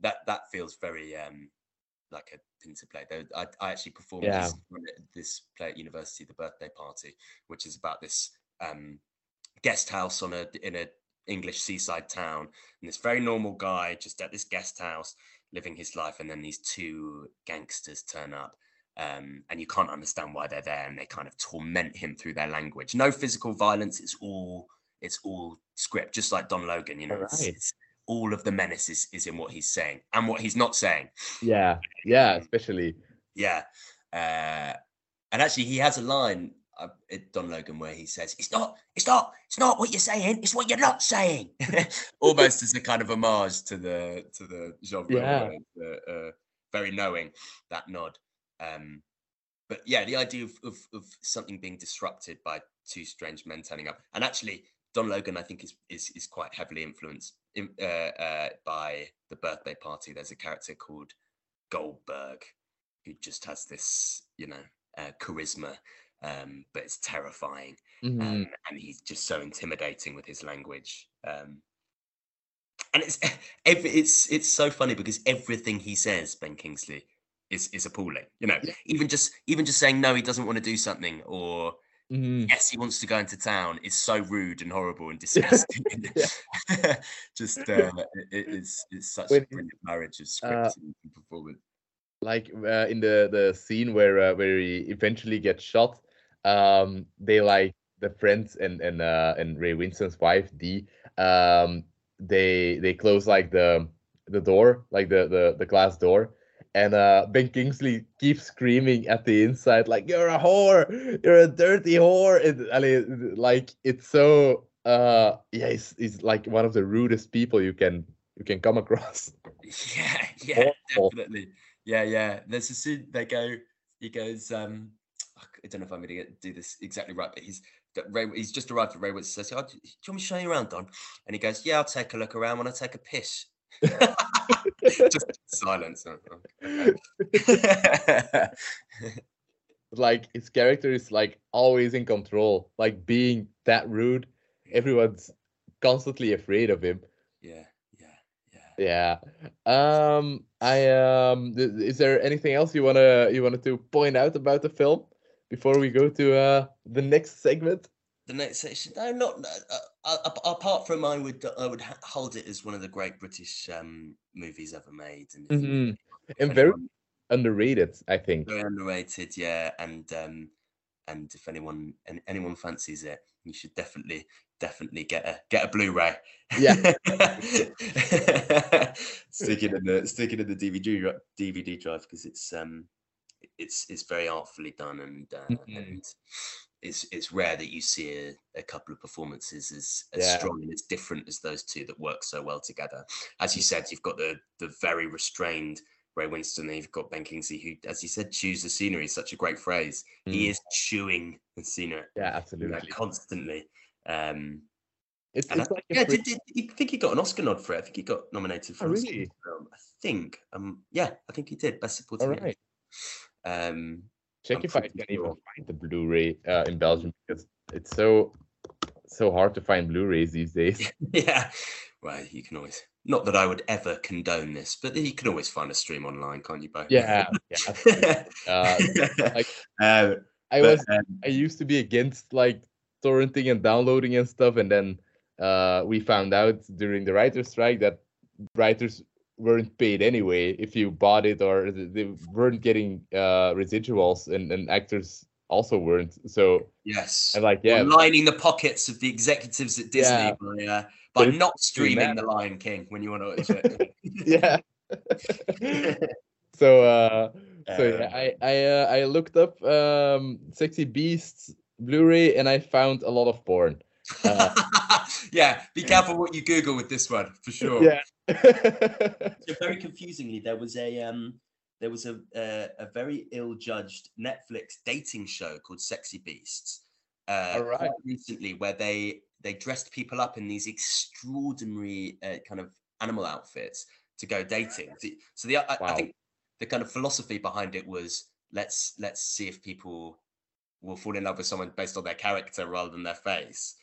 that that feels very um, like a Pinter play. I, I actually performed Yeah. this, this play at university, the birthday party, which is about this um, guest house on a in a English seaside town, and this very normal guy just at this guest house living his life, and then these two gangsters turn up. Um, and you can't understand why they're there, and they kind of torment him through their language. No physical violence; it's all it's all script, just like Don Logan. You know, it's, it's all of the menace is, is in what he's saying and what he's not saying. yeah, yeah. Especially. Yeah. Uh, and actually, he has a line uh, at Don Logan where he says, "It's not, it's not, it's not what you're saying. It's what you're not saying." Almost as a kind of homage to the to the genre, Yeah. uh, uh, very knowing that nod. Um, but yeah, the idea of, of of something being disrupted by two strange men turning up, and actually, Don Logan, I think, is is is quite heavily influenced in, uh, uh, by the birthday party. There's a character called Goldberg who just has this, you know, uh, charisma, um, but it's terrifying, Mhm. um, and he's just so intimidating with his language. Um, and it's every, it's it's so funny because everything he says, Ben Kingsley, is is appalling. You know, Yeah. even just even just saying no, he doesn't want to do something, or Mhm. yes, he wants to go into town is so rude and horrible and disgusting. Just uh, it, it- it's it's such When a brilliant marriage of script uh, and performance. like uh, in the the scene where uh, where he eventually gets shot um they like the friends and and uh and ray winstone's wife dee um they they close like the the door like the the, the glass door and uh ben kingsley keeps screaming at the inside like you're a whore you're a dirty whore and, I mean, like it's so uh yeah he's, he's like one of the rudest people you can you can come across Yeah, yeah, Awful. definitely. Yeah, yeah. There's a scene they go. He goes. Um, I don't know if I'm going to get, do this exactly right, but he's Ray. He's just arrived at Ray Woods. Says, oh, "Do you want me to show you around, Don?" And he goes, "Yeah, I'll take a look around when I take a piss." just silence. Oh, okay. like his character is like always in control like being that rude everyone's constantly afraid of him yeah, yeah, yeah. yeah um i um th- is there anything else you want to you wanted to point out about the film before we go to uh the next segment The next section, no, not no, uh, uh, apart from I would I would hold it as one of the great British um, movies ever made, and Mhm. and very anyone- underrated i think very underrated, yeah. And um, and if anyone and anyone fancies it, you should definitely definitely get a get a Blu-ray. Yeah. stick it in the stick it in the DVD DVD drive because it's um it's it's very artfully done and uh, Mhm. and it's it's rare that you see a, a couple of performances as, as Yeah. strong and as different as those two that work so well together. As you said, you've got the the very restrained Ray Winstone, and you've got Ben Kingsley, who, as you said, chews the scenery. is Such a great phrase. He Mm. is chewing the scenery yeah you know, absolutely constantly. Um, it's, and I, like yeah, free- did, did, I think he got an Oscar nod for it. I think he got nominated for Oh, an Oscar really? film. I think. Um, yeah, I think he did. Best supporting. all right Um, check I'm if i can even find the blu-ray uh, in belgium because it's so so hard to find blu-rays these days yeah. Well, you can always. Not that I would ever condone this, but you can always find a stream online, can't you? Both. yeah yeah uh, like, uh, I but, was um, I used to be against like torrenting and downloading and stuff, and then uh, we found out during the writers' strike that writers weren't paid anyway if you bought it, or they weren't getting uh, residuals, and, and actors also weren't. So yes. I'm like, yeah, lining the pockets of the executives at Disney Yeah. by, uh, by not streaming. The Lion King when you want to watch it. yeah. so uh, so yeah, Um, I I uh, I looked up um, sexy beasts Blu-ray, and I found a lot of porn. Uh, yeah, be careful what you Google with this one for sure. Yeah. So very confusingly, there was a um, there was a a, a very ill-judged Netflix dating show called Sexy Beasts. Uh, right. recently, where they they dressed people up in these extraordinary uh, kind of animal outfits to go dating. So, the I, I think the kind of philosophy behind it was let's let's see if people will fall in love with someone based on their character rather than their face.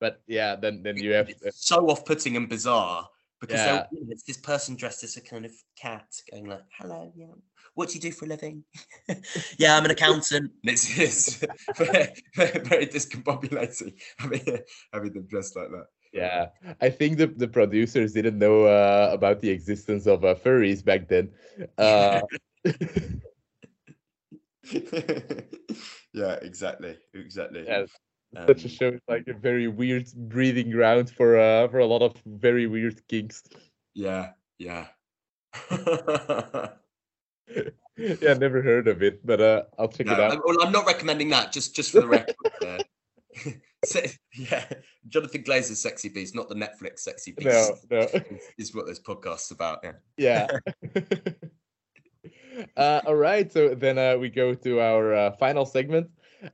but yeah, then then you have uh, It's so off-putting and bizarre because Yeah. you it's this person dressed as a kind of cat going like, "Hello, yeah, what do you do for a living?" yeah, I'm an accountant. And it's, it's very, very discombobulating having, having them dressed like that. Yeah, I think the the producers didn't know uh, about the existence of uh, furries back then. Uh, yeah, exactly, exactly. Yeah, such a Um, show is like a very weird breeding ground for uh, for a lot of very weird kinks. yeah, yeah. yeah, never heard of it, but uh, I'll check No, it out. I'm, well, I'm not recommending that. Just, just for the record. uh, so- yeah, Jonathan Glazer's Sexy Beast, not the Netflix Sexy Beast. No, no, is, is what this podcast's about. Yeah. yeah. uh, all right, so then uh, we go to our uh, final segment.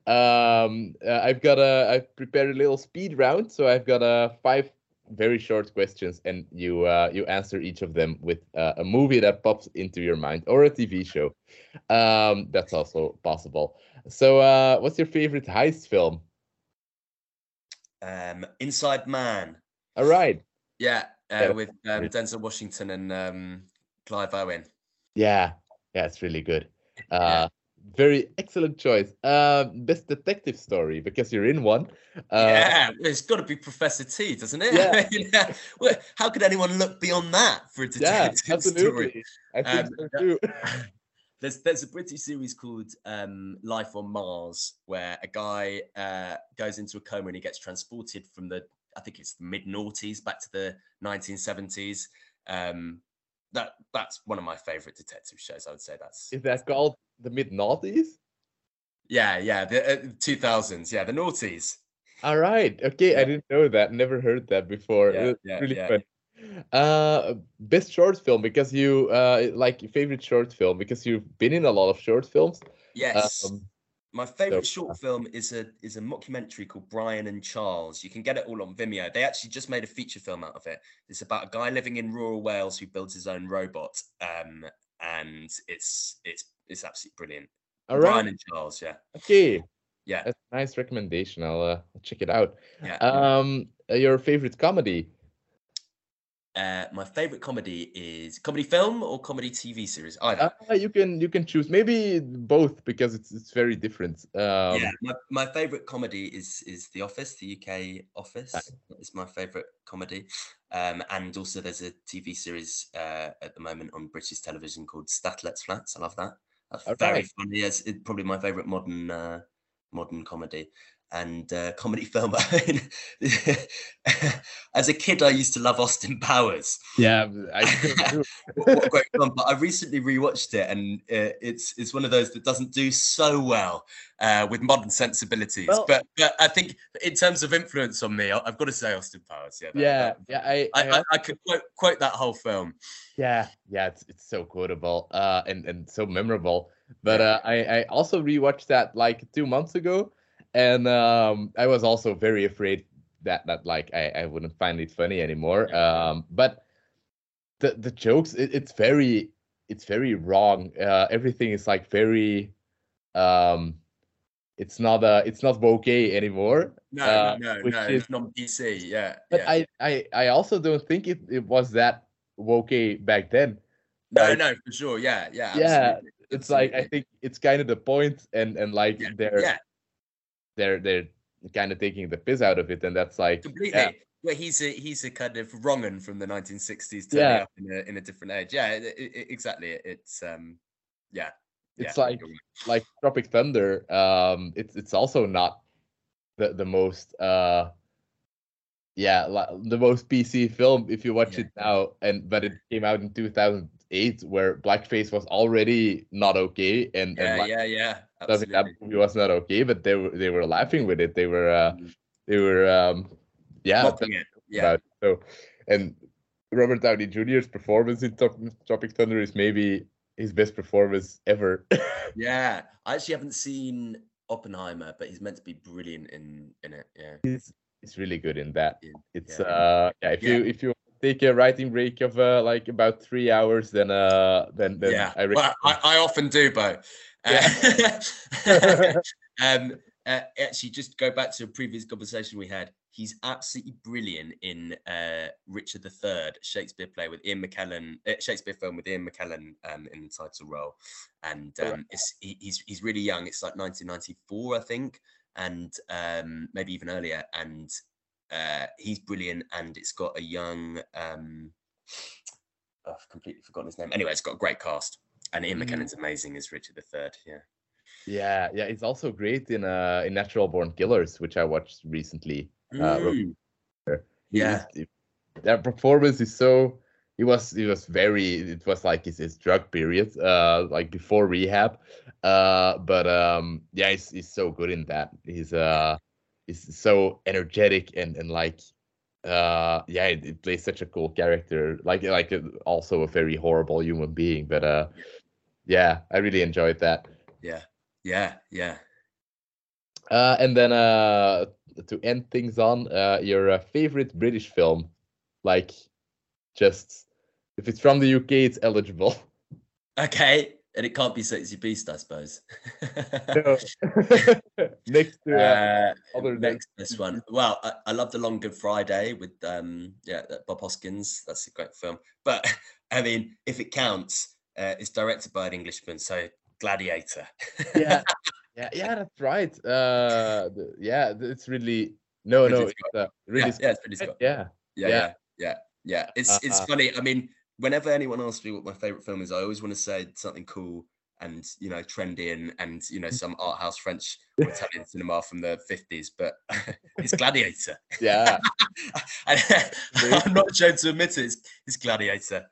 Um, uh, I've got a I've prepared a little speed round, so I've got uh, five very short questions, and you uh, you answer each of them with uh, a movie that pops into your mind or a TV show. Um, that's also possible. So, uh, what's your favorite heist film? Um, Inside Man. All right, Yeah, uh, with um. Denzel Washington and um, Clive Owen. yeah, yeah, it's really good. Uh, very excellent choice. Um, best detective story because you're in one. Uh, yeah, it's got to be Professor T, doesn't it? Yeah. Well, how could anyone look beyond that for a detective yeah, absolutely. story? I think um, so too. there's there's a British series called um, Life on Mars where a guy uh, goes into a coma and he gets transported from the I think it's the mid noughties back to the 1970s. Um, that that's one of my favorite detective shows. I would say that's is that called the mid noughties? Yeah, yeah, the two uh, thousands. Yeah, the noughties. All right. Okay, yeah. I didn't know that. Never heard that before. Yeah, yeah, really yeah. fun. Uh, best short film because you uh like favorite short film because you've been in a lot of short films. Yes. Um, my favorite so, short film is a is a mockumentary called Brian and Charles. You can get it all on Vimeo. They actually just made a feature film out of it. It's about a guy living in rural Wales who builds his own robot. Um, and it's it's it's absolutely brilliant. All right. Brian and Charles, yeah. Okay. Yeah. That's a nice recommendation. I'll uh, check it out. Yeah. Um, your favorite comedy? Uh, my favorite comedy is comedy film or comedy TV series. Either. Uh, you can you can choose maybe both because it's it's very different. Um, yeah, my, my favorite comedy is is The Office, the UK Office. It's my favorite comedy, um, and also there's a TV series uh, at the moment on British television called Stath Lets Flats. I love that. That's very right. funny. It's, it's, probably my favorite modern uh, modern comedy and uh, comedy film. As a kid, I used to love Austin Powers. Yeah, I what great fun! But I recently rewatched it, and uh, it's it's one of those that doesn't do so well uh, with modern sensibilities. Well, but, but I think in terms of influence on me, I've got to say Austin Powers. Yeah, that, yeah, that, yeah. I I, I, I could quote, quote that whole film. Yeah, yeah, it's it's so quotable uh, and and so memorable. But uh, I I also rewatched that like two months ago and um, I was also very afraid that that like I, I wouldn't find it funny anymore. Um, but the the jokes it, it's very it's very wrong. Uh, everything is like very um, it's not uh it's not bokeh anymore. No, uh, no, no, is, it's not PC. Yeah, but yeah. I, I I also don't think it, it was that woke back then. No, like, no, for sure. Yeah, yeah, yeah. Absolutely. It's absolutely. like I think it's kind of the point, and and like yeah, they're yeah they're they're kind of taking the piss out of it, and that's like completely. Yeah. Well, he's a he's a kind of wrong'un from the 1960s, turning yeah. up in a in a different age. Yeah, it, it, exactly. It's um, yeah. It's yeah, like like Tropic Thunder. Um, it's it's also not the the most uh yeah like the most PC film if you watch yeah. it now and but it came out in 2008 where blackface was already not okay and yeah and yeah yeah Absolutely. that movie was not okay, but they were they were laughing with it. They were uh, mm. they were um, yeah, yeah. So and Robert Downey Jr.'s performance in Top, Tropic Thunder is maybe his best performance ever. yeah, I actually haven't seen Oppenheimer, but he's meant to be brilliant in in it. Yeah, he's he's really good in that. It's yeah. uh yeah if yeah. you if you take a writing break of uh, like about three hours, then uh then then yeah, I, well, I, I often do, Bo. Yeah. um, uh, actually, just go back to a previous conversation we had. He's absolutely brilliant in uh, Richard III, Shakespeare play with Ian McKellen, uh, Shakespeare film with Ian McKellen um, in the title role, and um, it's, he, he's he's really young. It's like 1994, I think, and um, maybe even earlier. And uh, he's brilliant, and it's got a young. Um, oh, I've completely forgotten his name. Anyway, it's got a great cast. And Ian mm. McKellen's amazing as Richard III. Yeah. Yeah, yeah, he's also great in uh in Natural Born Killers, which I watched recently. Uh, mm. Uh, yeah, that performance is so. He was he was very. It was like his, his drug period, uh, like before rehab. Uh, but um, yeah, he's he's so good in that. He's uh, he's so energetic and and like uh yeah it, it, plays such a cool character. Like like uh, also a very horrible human being but uh yeah i really enjoyed that. Yeah. Yeah yeah. Uh and then uh to end things on uh your uh, favorite british film like just if it's from the uk it's eligible. Okay and it can't be Sexy Beast, I suppose. no. next to uh, uh, other next this one. Well, I, I, love the Long Good Friday with um yeah Bob Hoskins. That's a great film. But I mean, if it counts, uh, it's directed by an Englishman, so Gladiator. yeah, yeah, yeah. That's right. Uh, yeah, it's really no, Ridley no. It's, uh, really, yeah, yeah, it's Ridley Scott. yeah, Yeah, Yeah. yeah, yeah, yeah. It's it's Uh, funny. I mean, whenever anyone asks me what my favorite film is, I always want to say something cool and you know trendy and and you know some art house French or Italian cinema from the fifties. But it's Gladiator. yeah, I'm not ashamed to admit it. It's, it's Gladiator.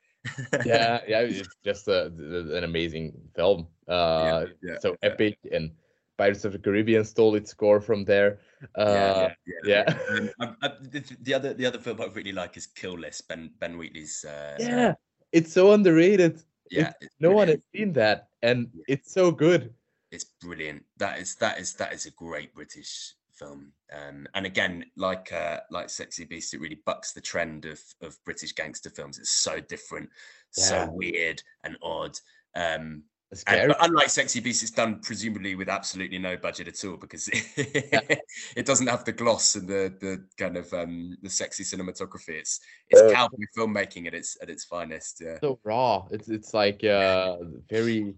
yeah, yeah. It's just a, an amazing film. Uh, yeah, so yeah. epic, and Pirates of the Caribbean stole its score from there. Uh, yeah. Um, I, I, the, the other the other film I really like is Kill List. Ben Ben Wheatley's. Uh, yeah, it's so underrated. yeah. it's No one has seen that, and Yeah. it's so good. it's brilliant. That is that is that is a great British film. Um, and again, like uh, like Sexy Beast, it really bucks the trend of of British gangster films. It's so different, Yeah. so weird and odd. Um, and, but unlike Sexy Beast, it's done presumably with absolutely no budget at all because it doesn't have the gloss and the the kind of um, the sexy cinematography. It's it's Uh, cowboy filmmaking at its at its finest. Yeah. so raw. It's it's like uh very,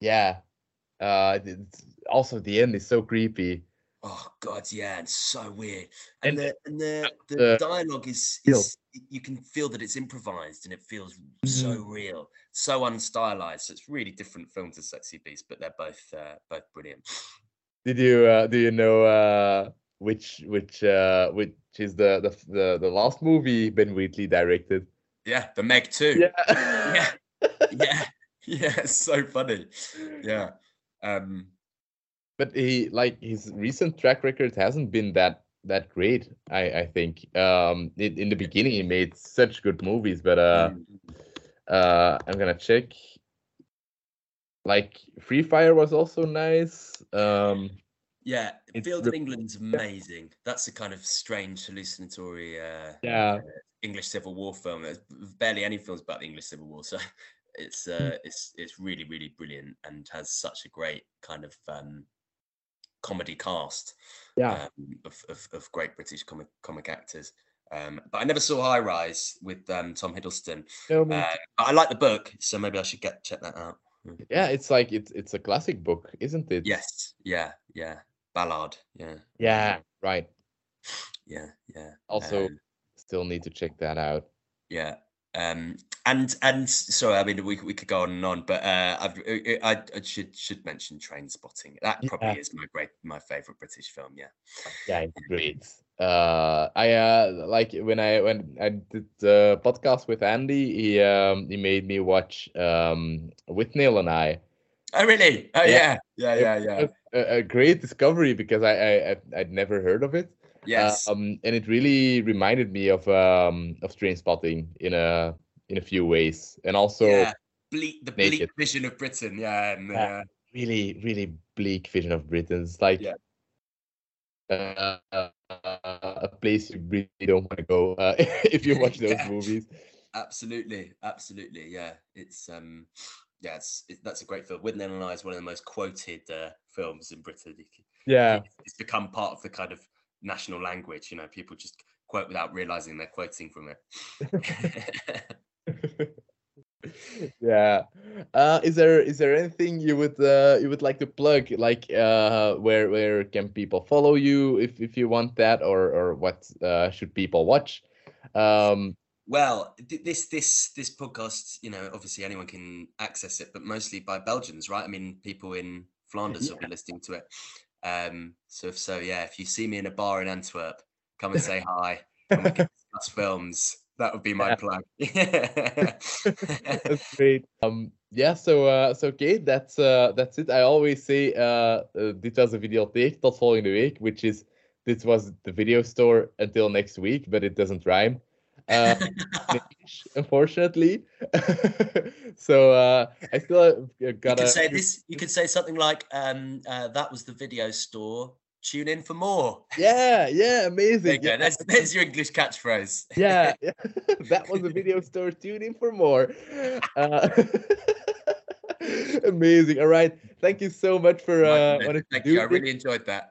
yeah. Uh, it's also the end is so creepy. Oh God, yeah, it's so weird. And- And, the and the, the the- dialogue is, is you can feel that it's improvised and it feels so real, so unstylized. So it's really different film to Sexy Beast, but they're both uh, both brilliant. Did you uh, do you know uh which which uh which is the the the, the last movie Ben Wheatley directed? Yeah, the Meg too. Yeah. yeah, yeah, yeah. It's so funny. Yeah. Um, but he like his recent track record hasn't been that that great. I I think um in, in the beginning he made such good movies, but uh mm, uh I'm gonna check. Like Free Fire was also nice. Um yeah, Field of England's amazing. That's a kind of strange hallucinatory uh, yeah, English Civil War film. There's barely any films about the English Civil War, so it's uh, it's it's really really brilliant and has such a great kind of um, comedy cast yeah. um, of, of of great British comic comic actors. Um, but I never saw High Rise with um, Tom Hiddleston. No, Uh, but I like the book, so maybe I should get check that out. Mm. Yeah, it's like it's it's a classic book, isn't it? Yes. Yeah. Yeah. Ballard. Yeah. Yeah, right. Yeah. Yeah. Also, Um, still need to check that out. Yeah. Um, and and sorry, I mean we could- we could go on and on, but uh, I've, I, I I should should mention Trainspotting. That probably Yeah. is my great my favorite British film. Yeah. Yeah, it's great. Uh, I uh like when I when I did the podcast with Andy, he um he made me watch um Withnail and I. Oh really? Oh Yeah. yeah. Yeah. Yeah. Yeah. A, a great discovery because I, I I'd never heard of it. Yes. Um, and it really reminded me of um of Trainspotting in a in a few ways, and also yeah. Bleak the bleak vision of Britain. Yeah. And, Yeah. uh, really really bleak vision of Britain. It's like Yeah. uh, a place you really don't want to go uh, if you watch those Yeah. movies. absolutely. Absolutely. Yeah. It's um. Yeah, it's, it, that's a great film. Withnail and I is one of the most quoted uh, films in Britain. Can- Yeah, it's become part of the kind of national language. You know, people just quote without realizing they're quoting from it. yeah. Uh, is there is there anything you would uh, you would like to plug? Like, uh, where where can people follow you if if you want that, or or what uh, should people watch? Um, well, this this this podcast, you know, obviously anyone can access it, but mostly by Belgians, right? I mean, people in Flanders will be listening to it. Um, so if so, yeah, if you see me in a bar in Antwerp, come and say hi, and we can discuss films. That would be my Yeah. plug. That's great. Um, yeah. So, uh, so okay, that's uh, that's it. I always say, uh, uh, dit was de videotheek tot volgende week, which is this was the video store until next week, but it doesn't rhyme. Uh, English, unfortunately. so uh, I still uh, you could say this. You could say something like, um, uh, "That was the video store. Tune in for more." Yeah, yeah, amazing. There you go. yeah. There's, there's your English catchphrase. yeah, yeah. that was the video store. Tune in for more. Uh, amazing. All right. Thank you so much for uh, Thank you. I really enjoyed that.